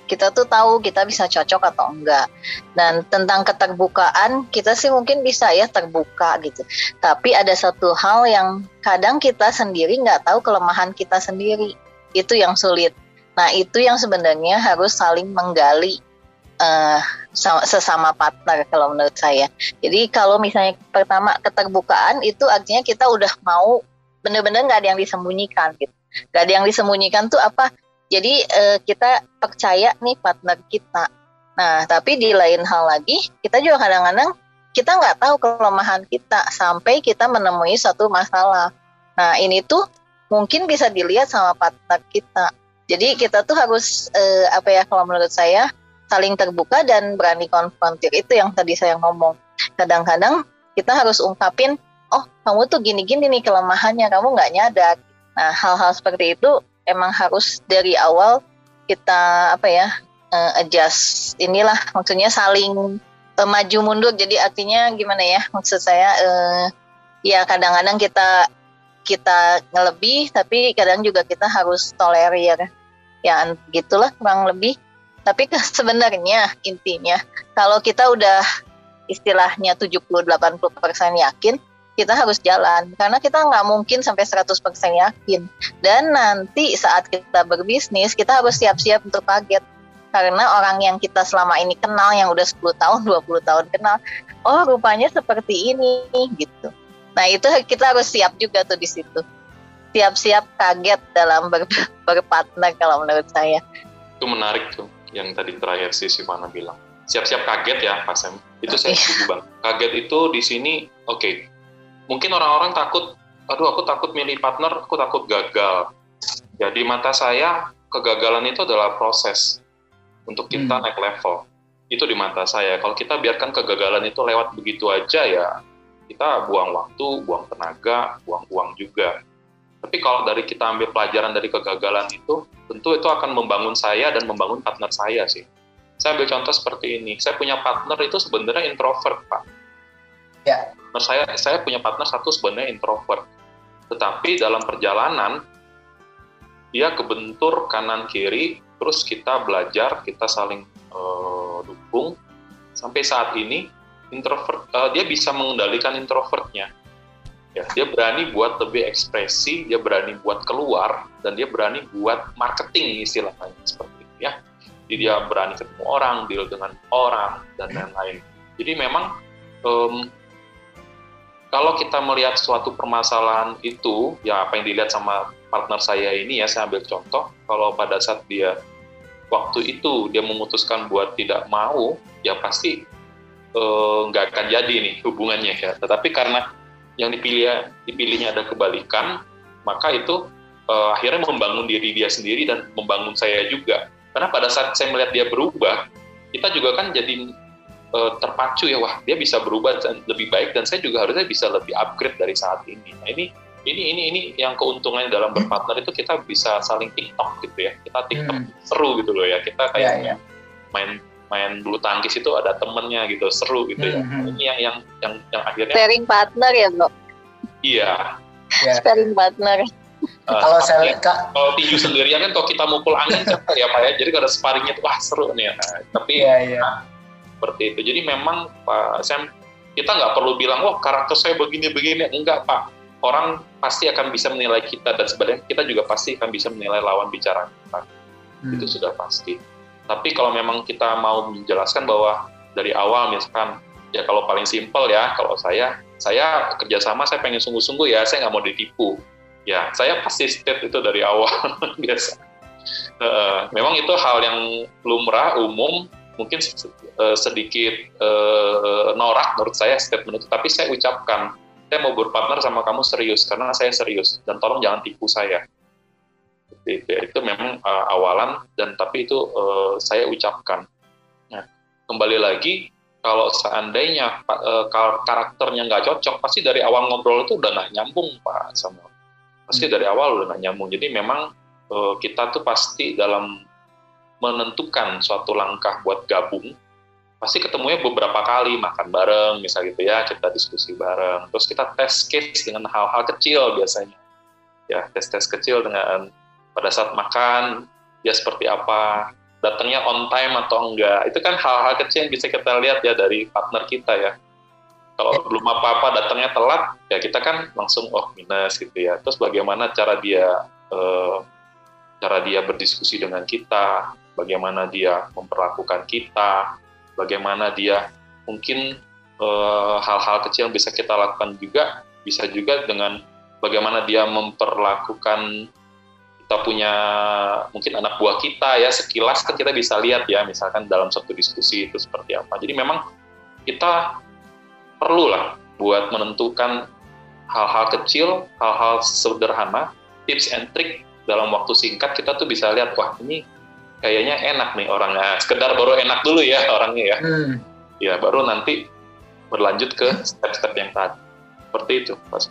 F: kita tuh tahu kita bisa cocok atau enggak. Dan tentang keterbukaan kita sih mungkin bisa ya terbuka gitu. Tapi ada satu hal yang kadang kita sendiri nggak tahu kelemahan kita sendiri. Itu yang sulit. Nah itu yang sebenarnya harus saling menggali uh, sesama partner kalau menurut saya. Jadi kalau misalnya pertama keterbukaan itu artinya kita udah mau bener-bener nggak ada yang disembunyikan gitu. Gak ada yang disembunyikan tuh apa? Jadi uh, kita percaya nih partner kita. Nah tapi di lain hal lagi kita juga kadang-kadang kita nggak tahu kelemahan kita sampai kita menemui satu masalah. Nah ini tuh mungkin bisa dilihat sama partner kita. Jadi kita tuh harus uh, apa ya kalau menurut saya saling terbuka dan berani konfrontir. Itu yang tadi saya ngomong. Kadang-kadang kita harus ungkapin oh kamu tuh gini-gini nih kelemahannya kamu nggak nyadar. Nah hal-hal seperti itu emang harus dari awal kita apa ya uh, adjust. Inilah maksudnya saling uh, maju mundur. Jadi artinya gimana ya maksud saya uh, ya kadang-kadang kita kita ngelebih tapi kadang juga kita harus tolerir. Ya gitulah kurang lebih tapi <laughs> sebenarnya intinya kalau kita udah istilahnya 70-80% yakin, kita harus jalan karena kita nggak mungkin sampai 100% yakin. Dan nanti saat kita berbisnis, kita harus siap-siap untuk kaget. Karena orang yang kita selama ini kenal yang udah 10 tahun, 20 tahun kenal, oh rupanya seperti ini gitu. Nah, itu kita harus siap juga tuh di situ. Siap-siap kaget dalam ber <laughs> berpartner kalau menurut saya.
E: Itu menarik tuh yang tadi terakhir si Sivana bilang. Siap-siap kaget ya Pak Sam. Itu saya iya. setuju bang. Kaget itu di sini, oke. Okay. Mungkin orang-orang takut, aduh aku takut milih partner, aku takut gagal. Jadi mata saya, kegagalan itu adalah proses untuk kita hmm. naik level. Itu di mata saya. Kalau kita biarkan kegagalan itu lewat begitu aja ya, kita buang waktu, buang tenaga, buang uang juga. Tapi kalau dari kita ambil pelajaran dari kegagalan itu, tentu itu akan membangun saya dan membangun partner saya sih. Saya ambil contoh seperti ini. Saya punya partner itu sebenarnya introvert, Pak. Ya. Partner saya, saya punya partner satu sebenarnya introvert. Tetapi dalam perjalanan, dia kebentur kanan kiri, terus kita belajar, kita saling uh, dukung sampai saat ini introvert uh, dia bisa mengendalikan introvertnya ya dia berani buat lebih ekspresi dia berani buat keluar dan dia berani buat marketing istilahnya seperti itu ya. Jadi dia berani ketemu orang deal dengan orang dan lain-lain. Jadi memang um, kalau kita melihat suatu permasalahan itu ya apa yang dilihat sama partner saya ini ya saya ambil contoh kalau pada saat dia waktu itu dia memutuskan buat tidak mau ya pasti eh, nggak akan jadi nih hubungannya ya. Tetapi karena yang dipilih dipilihnya ada kebalikan maka itu uh, akhirnya membangun diri dia sendiri dan membangun saya juga karena pada saat saya melihat dia berubah kita juga kan jadi uh, terpacu ya wah dia bisa berubah dan lebih baik dan saya juga harusnya bisa lebih upgrade dari saat ini nah ini ini ini ini yang keuntungannya dalam berpartner itu kita bisa saling TikTok gitu ya kita TikTok hmm. seru gitu loh ya kita kayak yeah, yeah. main main bulu tangkis itu ada temennya gitu seru gitu ya hmm. ini yang yang yang yang akhirnya
F: sharing partner ya bro
E: iya
F: yeah. sharing partner
E: Uh, kalau saya ya, kalau tinju sendirian kan kalau kita mukul angin capek ya pak ya jadi kalau sparringnya tuh wah seru nih ya nah, tapi yeah, yeah. Nah, seperti itu jadi memang pak Sam kita nggak perlu bilang wah karakter saya begini begini enggak pak orang pasti akan bisa menilai kita dan sebenarnya kita juga pasti akan bisa menilai lawan bicara kita. Hmm. Itu sudah pasti. Tapi kalau memang kita mau menjelaskan bahwa dari awal misalkan ya kalau paling simpel ya kalau saya saya kerjasama saya pengen sungguh-sungguh ya saya nggak mau ditipu. Ya saya pasti state itu dari awal <laughs> biasa. Uh, memang itu hal yang lumrah umum mungkin sedikit uh, norak menurut saya statement itu. Tapi saya ucapkan saya mau berpartner sama kamu serius karena saya serius. Dan tolong jangan tipu saya itu, itu memang uh, awalan dan tapi itu uh, saya ucapkan. Nah kembali lagi kalau seandainya uh, karakternya nggak cocok pasti dari awal ngobrol itu udah nggak nyambung pak sama pasti hmm. dari awal udah nggak nyambung. Jadi memang uh, kita tuh pasti dalam menentukan suatu langkah buat gabung pasti ketemunya beberapa kali makan bareng misal gitu ya kita diskusi bareng. Terus kita tes case dengan hal-hal kecil biasanya. Ya tes tes kecil dengan pada saat makan dia seperti apa datangnya on time atau enggak. Itu kan hal-hal kecil yang bisa kita lihat ya dari partner kita ya. Kalau belum apa-apa datangnya telat ya kita kan langsung oh minus gitu ya. Terus bagaimana cara dia eh, cara dia berdiskusi dengan kita? Bagaimana dia memperlakukan kita? Bagaimana dia mungkin eh, hal-hal kecil yang bisa kita lakukan juga bisa juga dengan bagaimana dia memperlakukan kita punya mungkin anak buah kita ya sekilas kan kita bisa lihat ya misalkan dalam satu diskusi itu seperti apa jadi memang kita perlu lah buat menentukan hal-hal kecil hal-hal sederhana tips and trick dalam waktu singkat kita tuh bisa lihat wah ini kayaknya enak nih orangnya sekedar baru enak dulu ya <laughs> orangnya ya hmm. ya baru nanti berlanjut ke step-step yang tadi seperti itu Mas.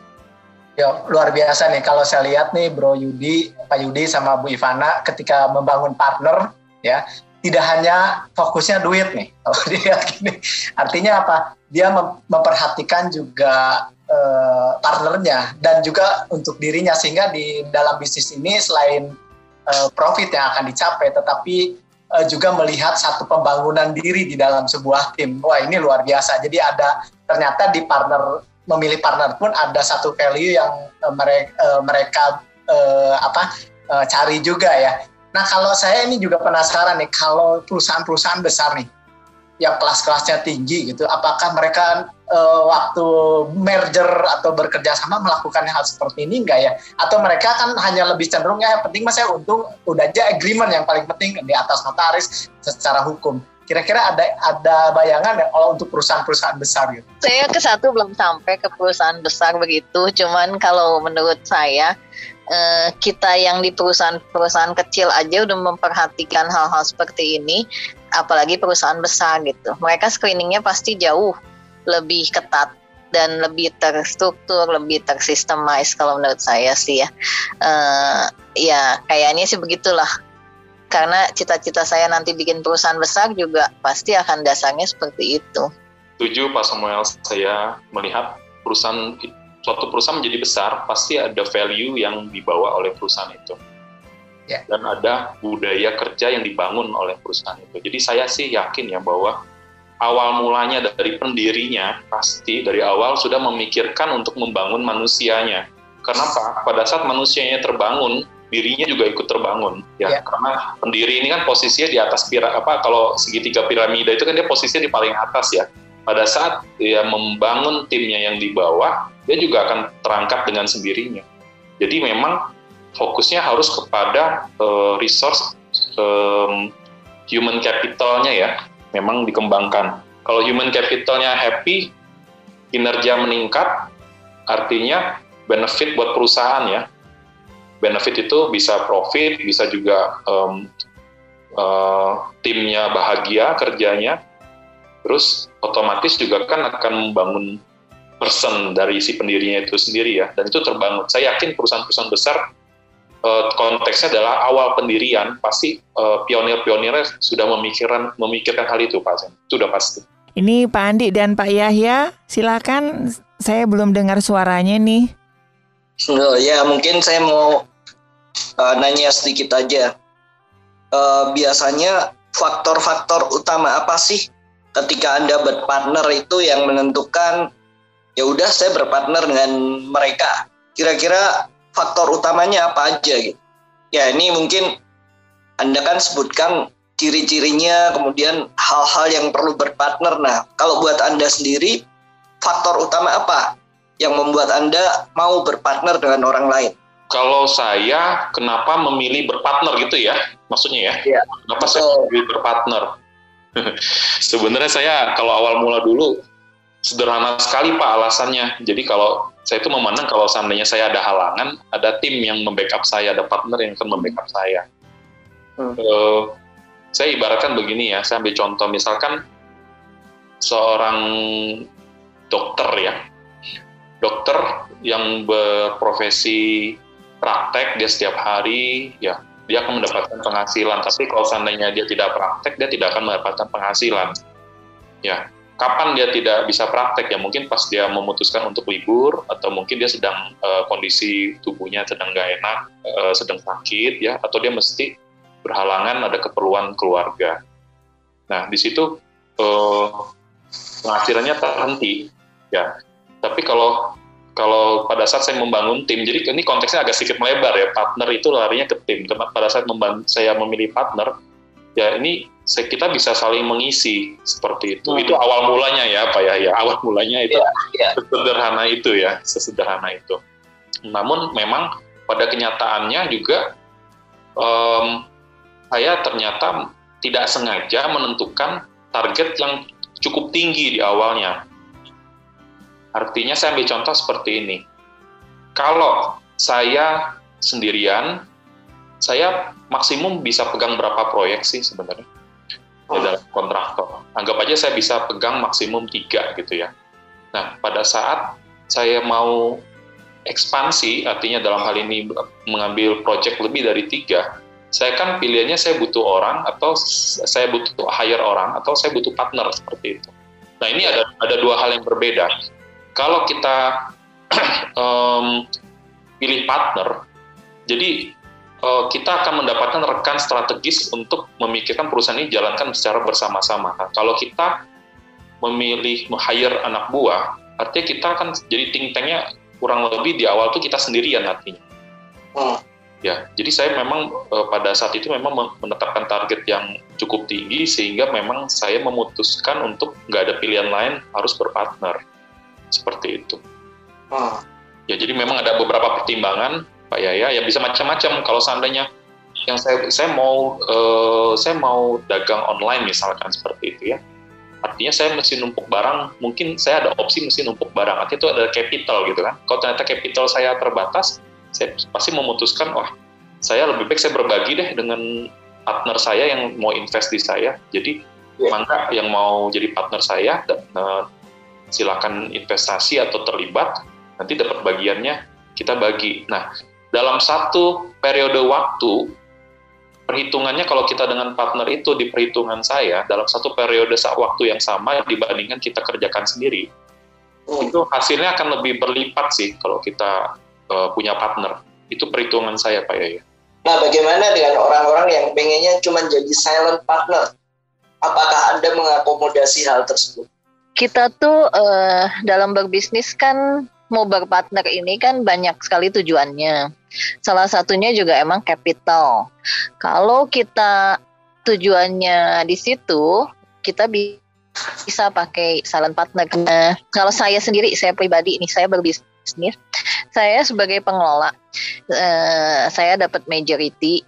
C: Ya luar biasa nih kalau saya lihat nih Bro Yudi, Pak Yudi sama Bu Ivana ketika membangun partner ya tidak hanya fokusnya duit nih <laughs> kalau dia gini artinya apa dia memperhatikan juga uh, partnernya dan juga untuk dirinya sehingga di dalam bisnis ini selain uh, profit yang akan dicapai, tetapi uh, juga melihat satu pembangunan diri di dalam sebuah tim. Wah ini luar biasa. Jadi ada ternyata di partner memilih partner pun ada satu value yang uh, mereka uh, mereka uh, apa uh, cari juga ya. Nah kalau saya ini juga penasaran nih kalau perusahaan-perusahaan besar nih yang kelas-kelasnya tinggi gitu, apakah mereka uh, waktu merger atau bekerja sama melakukan hal seperti ini enggak ya? Atau mereka kan hanya lebih cenderung ya yang penting mas saya untung udah aja agreement yang paling penting di atas notaris secara hukum. Kira-kira ada ada bayangan ya kalau untuk perusahaan-perusahaan besar gitu?
F: Saya ke satu belum sampai ke perusahaan besar begitu. Cuman kalau menurut saya eh, kita yang di perusahaan-perusahaan kecil aja udah memperhatikan hal-hal seperti ini, apalagi perusahaan besar gitu. Mereka screeningnya pasti jauh lebih ketat dan lebih terstruktur, lebih tersistemize kalau menurut saya sih ya. Uh, ya kayaknya sih begitulah. Karena cita-cita saya nanti bikin perusahaan besar juga pasti akan dasarnya seperti itu.
E: Tujuh Pak Samuel, saya melihat perusahaan suatu perusahaan menjadi besar pasti ada value yang dibawa oleh perusahaan itu. yeah. dan ada budaya kerja yang dibangun oleh perusahaan itu. Jadi saya sih yakin ya bahwa awal mulanya dari pendirinya pasti dari awal sudah memikirkan untuk membangun manusianya. Kenapa? Pada saat manusianya terbangun, dirinya juga ikut terbangun ya. Yeah. karena pendiri ini kan posisinya di atas pira apa kalau segitiga piramida itu kan dia posisinya di paling atas ya. Pada saat dia membangun timnya yang di bawah dia juga akan terangkat dengan sendirinya. Jadi memang fokusnya harus kepada uh, resource um, human capitalnya ya memang dikembangkan. Kalau human capitalnya happy kinerja meningkat artinya benefit buat perusahaan ya benefit itu bisa profit, bisa juga um, uh, timnya bahagia kerjanya, terus otomatis juga kan akan membangun person dari si pendirinya itu sendiri ya, dan itu terbangun. Saya yakin perusahaan-perusahan besar uh, konteksnya adalah awal pendirian pasti uh, pionir-pionirnya sudah memikirkan memikirkan hal itu Pak Itu sudah pasti.
A: Ini Pak Andi dan Pak Yahya, silakan. Saya belum dengar suaranya nih.
B: Oh, ya mungkin saya mau uh, nanya sedikit aja. Uh, biasanya faktor-faktor utama apa sih ketika anda berpartner itu yang menentukan ya udah saya berpartner dengan mereka. Kira-kira faktor utamanya apa aja gitu? Ya ini mungkin anda kan sebutkan ciri-cirinya, kemudian hal-hal yang perlu berpartner. Nah, kalau buat anda sendiri faktor utama apa yang membuat anda mau berpartner dengan orang lain?
E: kalau saya kenapa memilih berpartner gitu ya? Maksudnya ya, ya kenapa saya memilih berpartner? <laughs> Sebenarnya saya kalau awal mula dulu sederhana sekali pak alasannya. Jadi kalau saya itu memandang kalau seandainya saya ada halangan ada tim yang membackup saya ada partner yang akan membackup saya. Hmm. uh, saya ibaratkan begini ya saya ambil contoh. Misalkan seorang dokter ya dokter yang berprofesi praktek dia setiap hari ya dia akan mendapatkan penghasilan. Tapi kalau seandainya dia tidak praktek dia tidak akan mendapatkan penghasilan. Ya kapan dia tidak bisa praktek? Ya mungkin pas dia memutuskan untuk libur atau mungkin dia sedang uh, kondisi tubuhnya sedang nggak enak uh, sedang sakit ya atau dia mesti berhalangan ada keperluan keluarga. Nah di situ uh, penghasilannya terhenti ya tapi kalau kalau pada saat saya membangun tim, jadi ini konteksnya agak sedikit melebar ya, partner itu larinya ke tim. Karena pada saat saya memilih partner, ya ini kita bisa saling mengisi seperti itu. Hmm. Itu awal mulanya ya, Pak ya, ya awal mulanya itu ya, ya. sederhana itu ya, sesederhana itu. Namun memang pada kenyataannya juga um, saya ternyata tidak sengaja menentukan target yang cukup tinggi di awalnya Artinya saya ambil contoh seperti ini. Kalau saya sendirian, saya maksimum bisa pegang berapa proyek sih sebenarnya ya, dalam kontraktor. Anggap aja saya bisa pegang maksimum tiga gitu ya. Nah, pada saat saya mau ekspansi, artinya dalam hal ini mengambil proyek lebih dari tiga, saya kan pilihannya saya butuh orang atau saya butuh hire orang atau saya butuh partner seperti itu. Nah ini ada ada dua hal yang berbeda kalau kita <clears throat> um, pilih partner, jadi uh, kita akan mendapatkan rekan strategis untuk memikirkan perusahaan ini jalankan secara bersama-sama. Nah, kalau kita memilih hire anak buah, artinya kita akan jadi think tanknya kurang lebih di awal tuh kita sendirian artinya. Hmm. Ya, jadi saya memang uh, pada saat itu memang menetapkan target yang cukup tinggi sehingga memang saya memutuskan untuk nggak ada pilihan lain harus berpartner seperti itu. Hmm. Ya jadi memang ada beberapa pertimbangan Pak Yaya ya bisa macam-macam kalau seandainya yang saya saya mau uh, saya mau dagang online misalkan seperti itu ya artinya saya mesti numpuk barang mungkin saya ada opsi mesti numpuk barang artinya itu ada capital gitu kan kalau ternyata capital saya terbatas saya pasti memutuskan wah saya lebih baik saya berbagi deh dengan partner saya yang mau invest di saya jadi yeah. maka yang mau jadi partner saya uh, silakan investasi atau terlibat, nanti dapat bagiannya kita bagi. Nah, dalam satu periode waktu, perhitungannya kalau kita dengan partner itu di perhitungan saya, dalam satu periode waktu yang sama dibandingkan kita kerjakan sendiri, oh. itu hasilnya akan lebih berlipat sih kalau kita uh, punya partner. Itu perhitungan saya Pak Yaya.
B: Nah, bagaimana dengan orang-orang yang pengennya cuma jadi silent partner? Apakah Anda mengakomodasi hal tersebut?
F: Kita tuh uh, dalam berbisnis kan mau berpartner ini kan banyak sekali tujuannya. Salah satunya juga emang capital. Kalau kita tujuannya di situ, kita bisa pakai silent partner. Nah, kalau saya sendiri, saya pribadi ini saya berbisnis, saya sebagai pengelola, uh, saya dapat majority.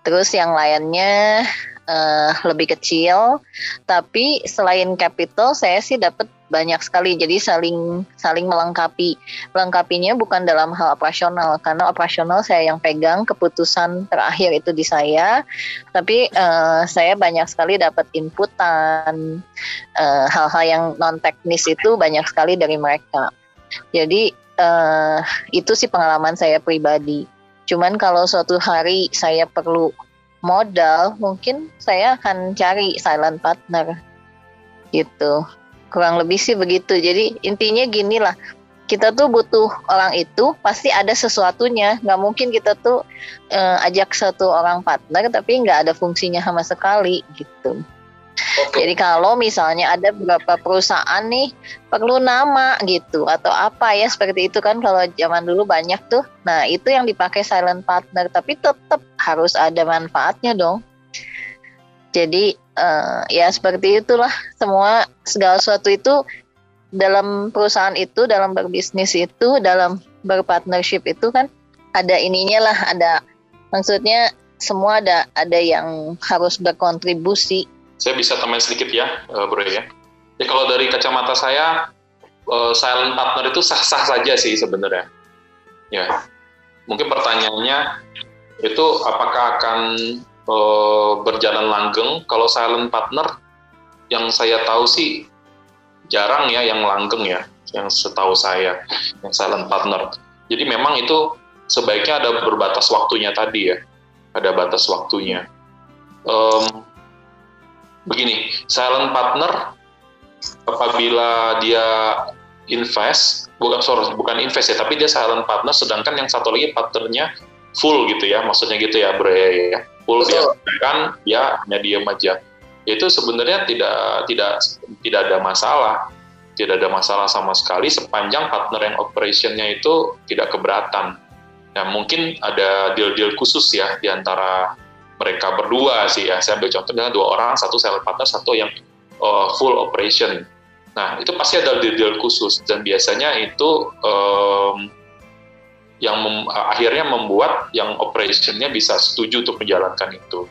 F: Terus yang lainnya uh, lebih kecil, tapi selain capital saya sih dapat banyak sekali. Jadi saling saling melengkapi. Melengkapinya bukan dalam hal operasional. Karena operasional saya yang pegang keputusan terakhir itu di saya. Tapi uh, saya banyak sekali dapat inputan. Uh, hal-hal yang non teknis itu banyak sekali dari mereka. Jadi uh, itu sih pengalaman saya pribadi cuman kalau suatu hari saya perlu modal, mungkin saya akan cari silent partner gitu. Kurang lebih sih begitu. Jadi intinya gini lah, kita tuh butuh orang itu pasti ada sesuatunya. Nggak mungkin kita tuh uh, ajak satu orang partner tapi nggak ada fungsinya sama sekali gitu. Jadi kalau misalnya ada beberapa perusahaan nih perlu nama gitu atau apa ya seperti itu kan kalau zaman dulu banyak tuh. Nah itu yang dipakai silent partner tapi tetap harus ada manfaatnya dong. Jadi uh, ya seperti itulah semua segala sesuatu itu dalam perusahaan itu dalam berbisnis itu dalam berpartnership itu kan ada ininya lah ada maksudnya semua ada ada yang harus berkontribusi
E: saya bisa tambahin sedikit ya, uh, Bro ya. Ya kalau dari kacamata saya, uh, silent partner itu sah-sah saja sih sebenarnya. Ya, mungkin pertanyaannya itu apakah akan uh, berjalan langgeng? Kalau silent partner, yang saya tahu sih jarang ya yang langgeng ya, yang setahu saya yang silent partner. Jadi memang itu sebaiknya ada berbatas waktunya tadi ya, ada batas waktunya. Um, begini, silent partner apabila dia invest, bukan sorry, bukan invest ya, tapi dia silent partner, sedangkan yang satu lagi partnernya full gitu ya, maksudnya gitu ya, bro ya, full dia kan dia hanya diam aja. Itu sebenarnya tidak tidak tidak ada masalah, tidak ada masalah sama sekali sepanjang partner yang operationnya itu tidak keberatan. Nah mungkin ada deal-deal khusus ya di antara mereka berdua sih ya. Saya ambil contohnya dua orang, satu sales partner, satu yang uh, full operation. Nah, itu pasti ada deal-deal khusus dan biasanya itu um, yang mem, akhirnya membuat yang operationnya bisa setuju untuk menjalankan itu.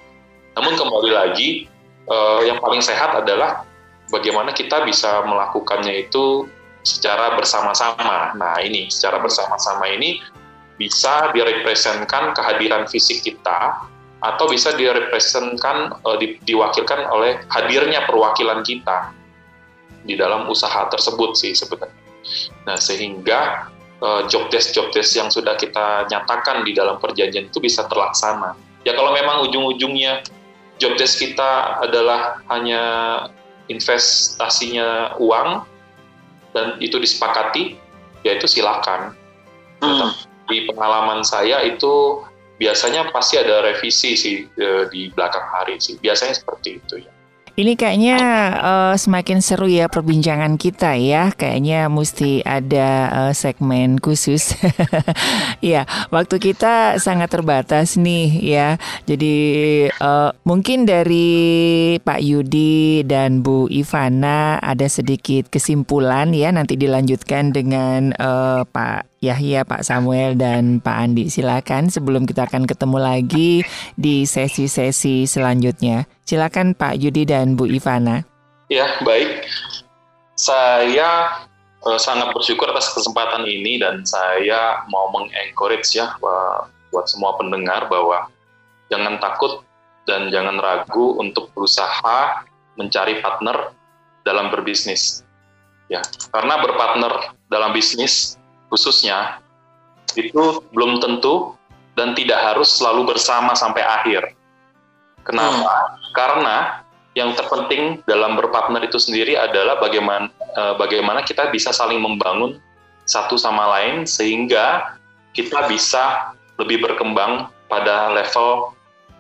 E: Namun kembali lagi, uh, yang paling sehat adalah bagaimana kita bisa melakukannya itu secara bersama-sama. Nah, ini secara bersama-sama ini bisa direpresentkan kehadiran fisik kita atau bisa direpresentkan uh, di, diwakilkan oleh hadirnya perwakilan kita di dalam usaha tersebut sih sebenarnya. Nah sehingga uh, job desk job desk yang sudah kita nyatakan di dalam perjanjian itu bisa terlaksana. Ya kalau memang ujung-ujungnya job desk kita adalah hanya investasinya uang dan itu disepakati, ya itu silakan. Hmm. Di pengalaman saya itu biasanya pasti ada revisi sih di belakang hari sih. Biasanya seperti itu ya.
A: Ini kayaknya uh, semakin seru ya perbincangan kita ya. Kayaknya mesti ada uh, segmen khusus. <laughs> ya, waktu kita sangat terbatas nih ya. Jadi uh, mungkin dari Pak Yudi dan Bu Ivana ada sedikit kesimpulan ya. Nanti dilanjutkan dengan uh, Pak Yahya, Pak Samuel, dan Pak Andi. Silakan sebelum kita akan ketemu lagi di sesi-sesi selanjutnya. Silakan Pak Yudi dan Bu Ivana.
E: Ya, baik. Saya uh, sangat bersyukur atas kesempatan ini dan saya mau mengencourage ya uh, buat semua pendengar bahwa jangan takut dan jangan ragu untuk berusaha mencari partner dalam berbisnis. Ya, karena berpartner dalam bisnis khususnya itu belum tentu dan tidak harus selalu bersama sampai akhir. Kenapa? Hmm. Karena yang terpenting dalam berpartner itu sendiri adalah bagaimana uh, bagaimana kita bisa saling membangun satu sama lain sehingga kita bisa lebih berkembang pada level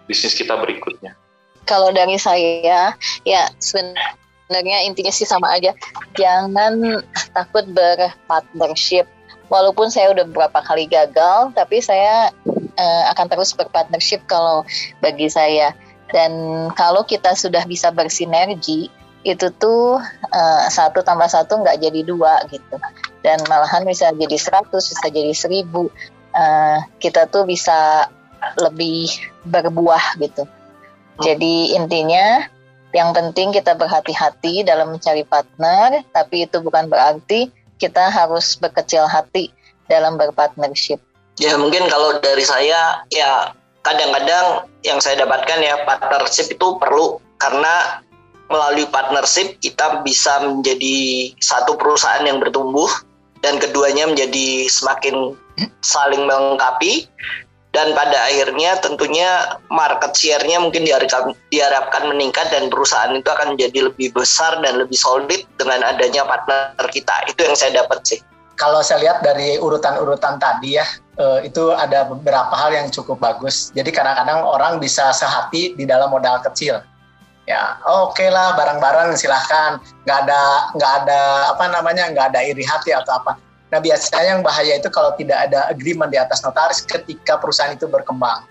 E: bisnis kita berikutnya.
F: Kalau dari saya, ya sebenarnya intinya sih sama aja. Jangan takut berpartnership. Walaupun saya udah beberapa kali gagal, tapi saya uh, akan terus berpartnership kalau bagi saya. Dan kalau kita sudah bisa bersinergi, itu tuh uh, satu tambah satu nggak jadi dua gitu. Dan malahan bisa jadi seratus, bisa jadi seribu. Uh, kita tuh bisa lebih berbuah gitu. Jadi intinya yang penting kita berhati-hati dalam mencari partner, tapi itu bukan berarti kita harus berkecil hati dalam berpartnership.
B: Ya mungkin kalau dari saya ya kadang-kadang yang saya dapatkan ya partnership itu perlu karena melalui partnership kita bisa menjadi satu perusahaan yang bertumbuh dan keduanya menjadi semakin saling melengkapi dan pada akhirnya tentunya market share-nya mungkin diharapkan, diharapkan meningkat dan perusahaan itu akan menjadi lebih besar dan lebih solid dengan adanya partner kita. Itu yang saya dapat sih
C: kalau saya lihat dari urutan-urutan tadi ya, uh, itu ada beberapa hal yang cukup bagus. Jadi kadang-kadang orang bisa sehati di dalam modal kecil. Ya, oke okay lah, barang-barang silahkan. Nggak ada, nggak ada apa namanya, nggak ada iri hati atau apa. Nah biasanya yang bahaya itu kalau tidak ada agreement di atas notaris ketika perusahaan itu berkembang.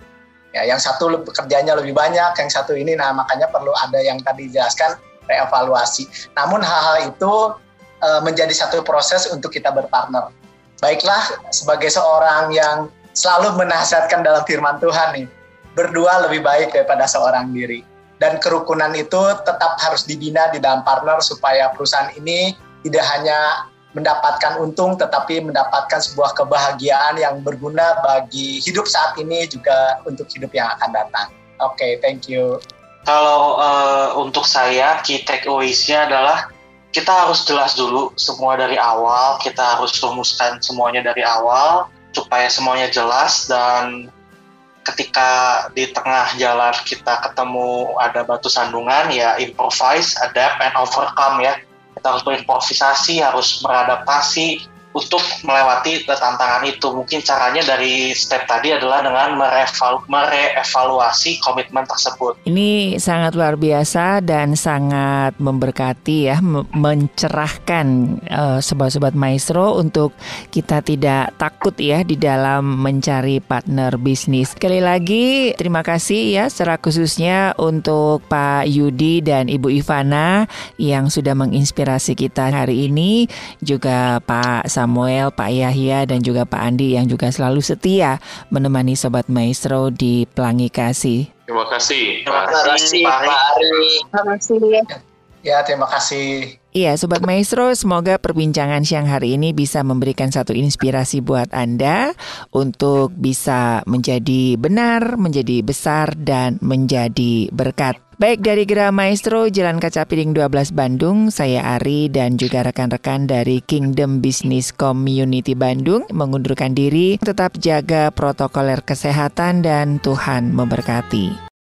C: Ya, yang satu kerjanya lebih banyak, yang satu ini, nah makanya perlu ada yang tadi dijelaskan reevaluasi. Namun hal-hal itu uh, menjadi satu proses untuk kita berpartner. Baiklah, sebagai seorang yang selalu menasihatkan dalam firman Tuhan nih, berdua lebih baik daripada seorang diri. Dan kerukunan itu tetap harus dibina di dalam partner supaya perusahaan ini tidak hanya mendapatkan untung tetapi mendapatkan sebuah kebahagiaan yang berguna bagi hidup saat ini juga untuk hidup yang akan datang. Oke, okay, thank you.
D: Kalau uh, untuk saya key takeaways-nya adalah kita harus jelas dulu semua dari awal, kita harus rumuskan semuanya dari awal supaya semuanya jelas dan ketika di tengah jalan kita ketemu ada batu sandungan ya improvise, adapt and overcome ya. Kita harus berimprovisasi, harus beradaptasi untuk melewati tantangan itu. Mungkin caranya dari step tadi adalah dengan merevalu merevaluasi komitmen tersebut.
A: Ini sangat luar biasa dan sangat memberkati ya, mencerahkan uh, sobat-sobat maestro untuk kita tidak takut ya di dalam mencari partner bisnis. Sekali lagi terima kasih ya secara khususnya untuk Pak Yudi dan Ibu Ivana yang sudah menginspirasi kita hari ini, juga Pak Samuel, Pak Yahya, dan juga Pak Andi yang juga selalu setia menemani Sobat Maestro di Pelangi Kasih.
E: Terima kasih.
B: Terima kasih, Pak Ari.
F: Terima kasih.
C: Ya, terima kasih.
A: Iya, Sobat Maestro, semoga perbincangan siang hari ini bisa memberikan satu inspirasi buat Anda untuk bisa menjadi benar, menjadi besar, dan menjadi berkat. Baik dari Gera Maestro Jalan Kaca Piring 12 Bandung, saya Ari dan juga rekan-rekan dari Kingdom Business Community Bandung mengundurkan diri, tetap jaga protokoler kesehatan dan Tuhan memberkati.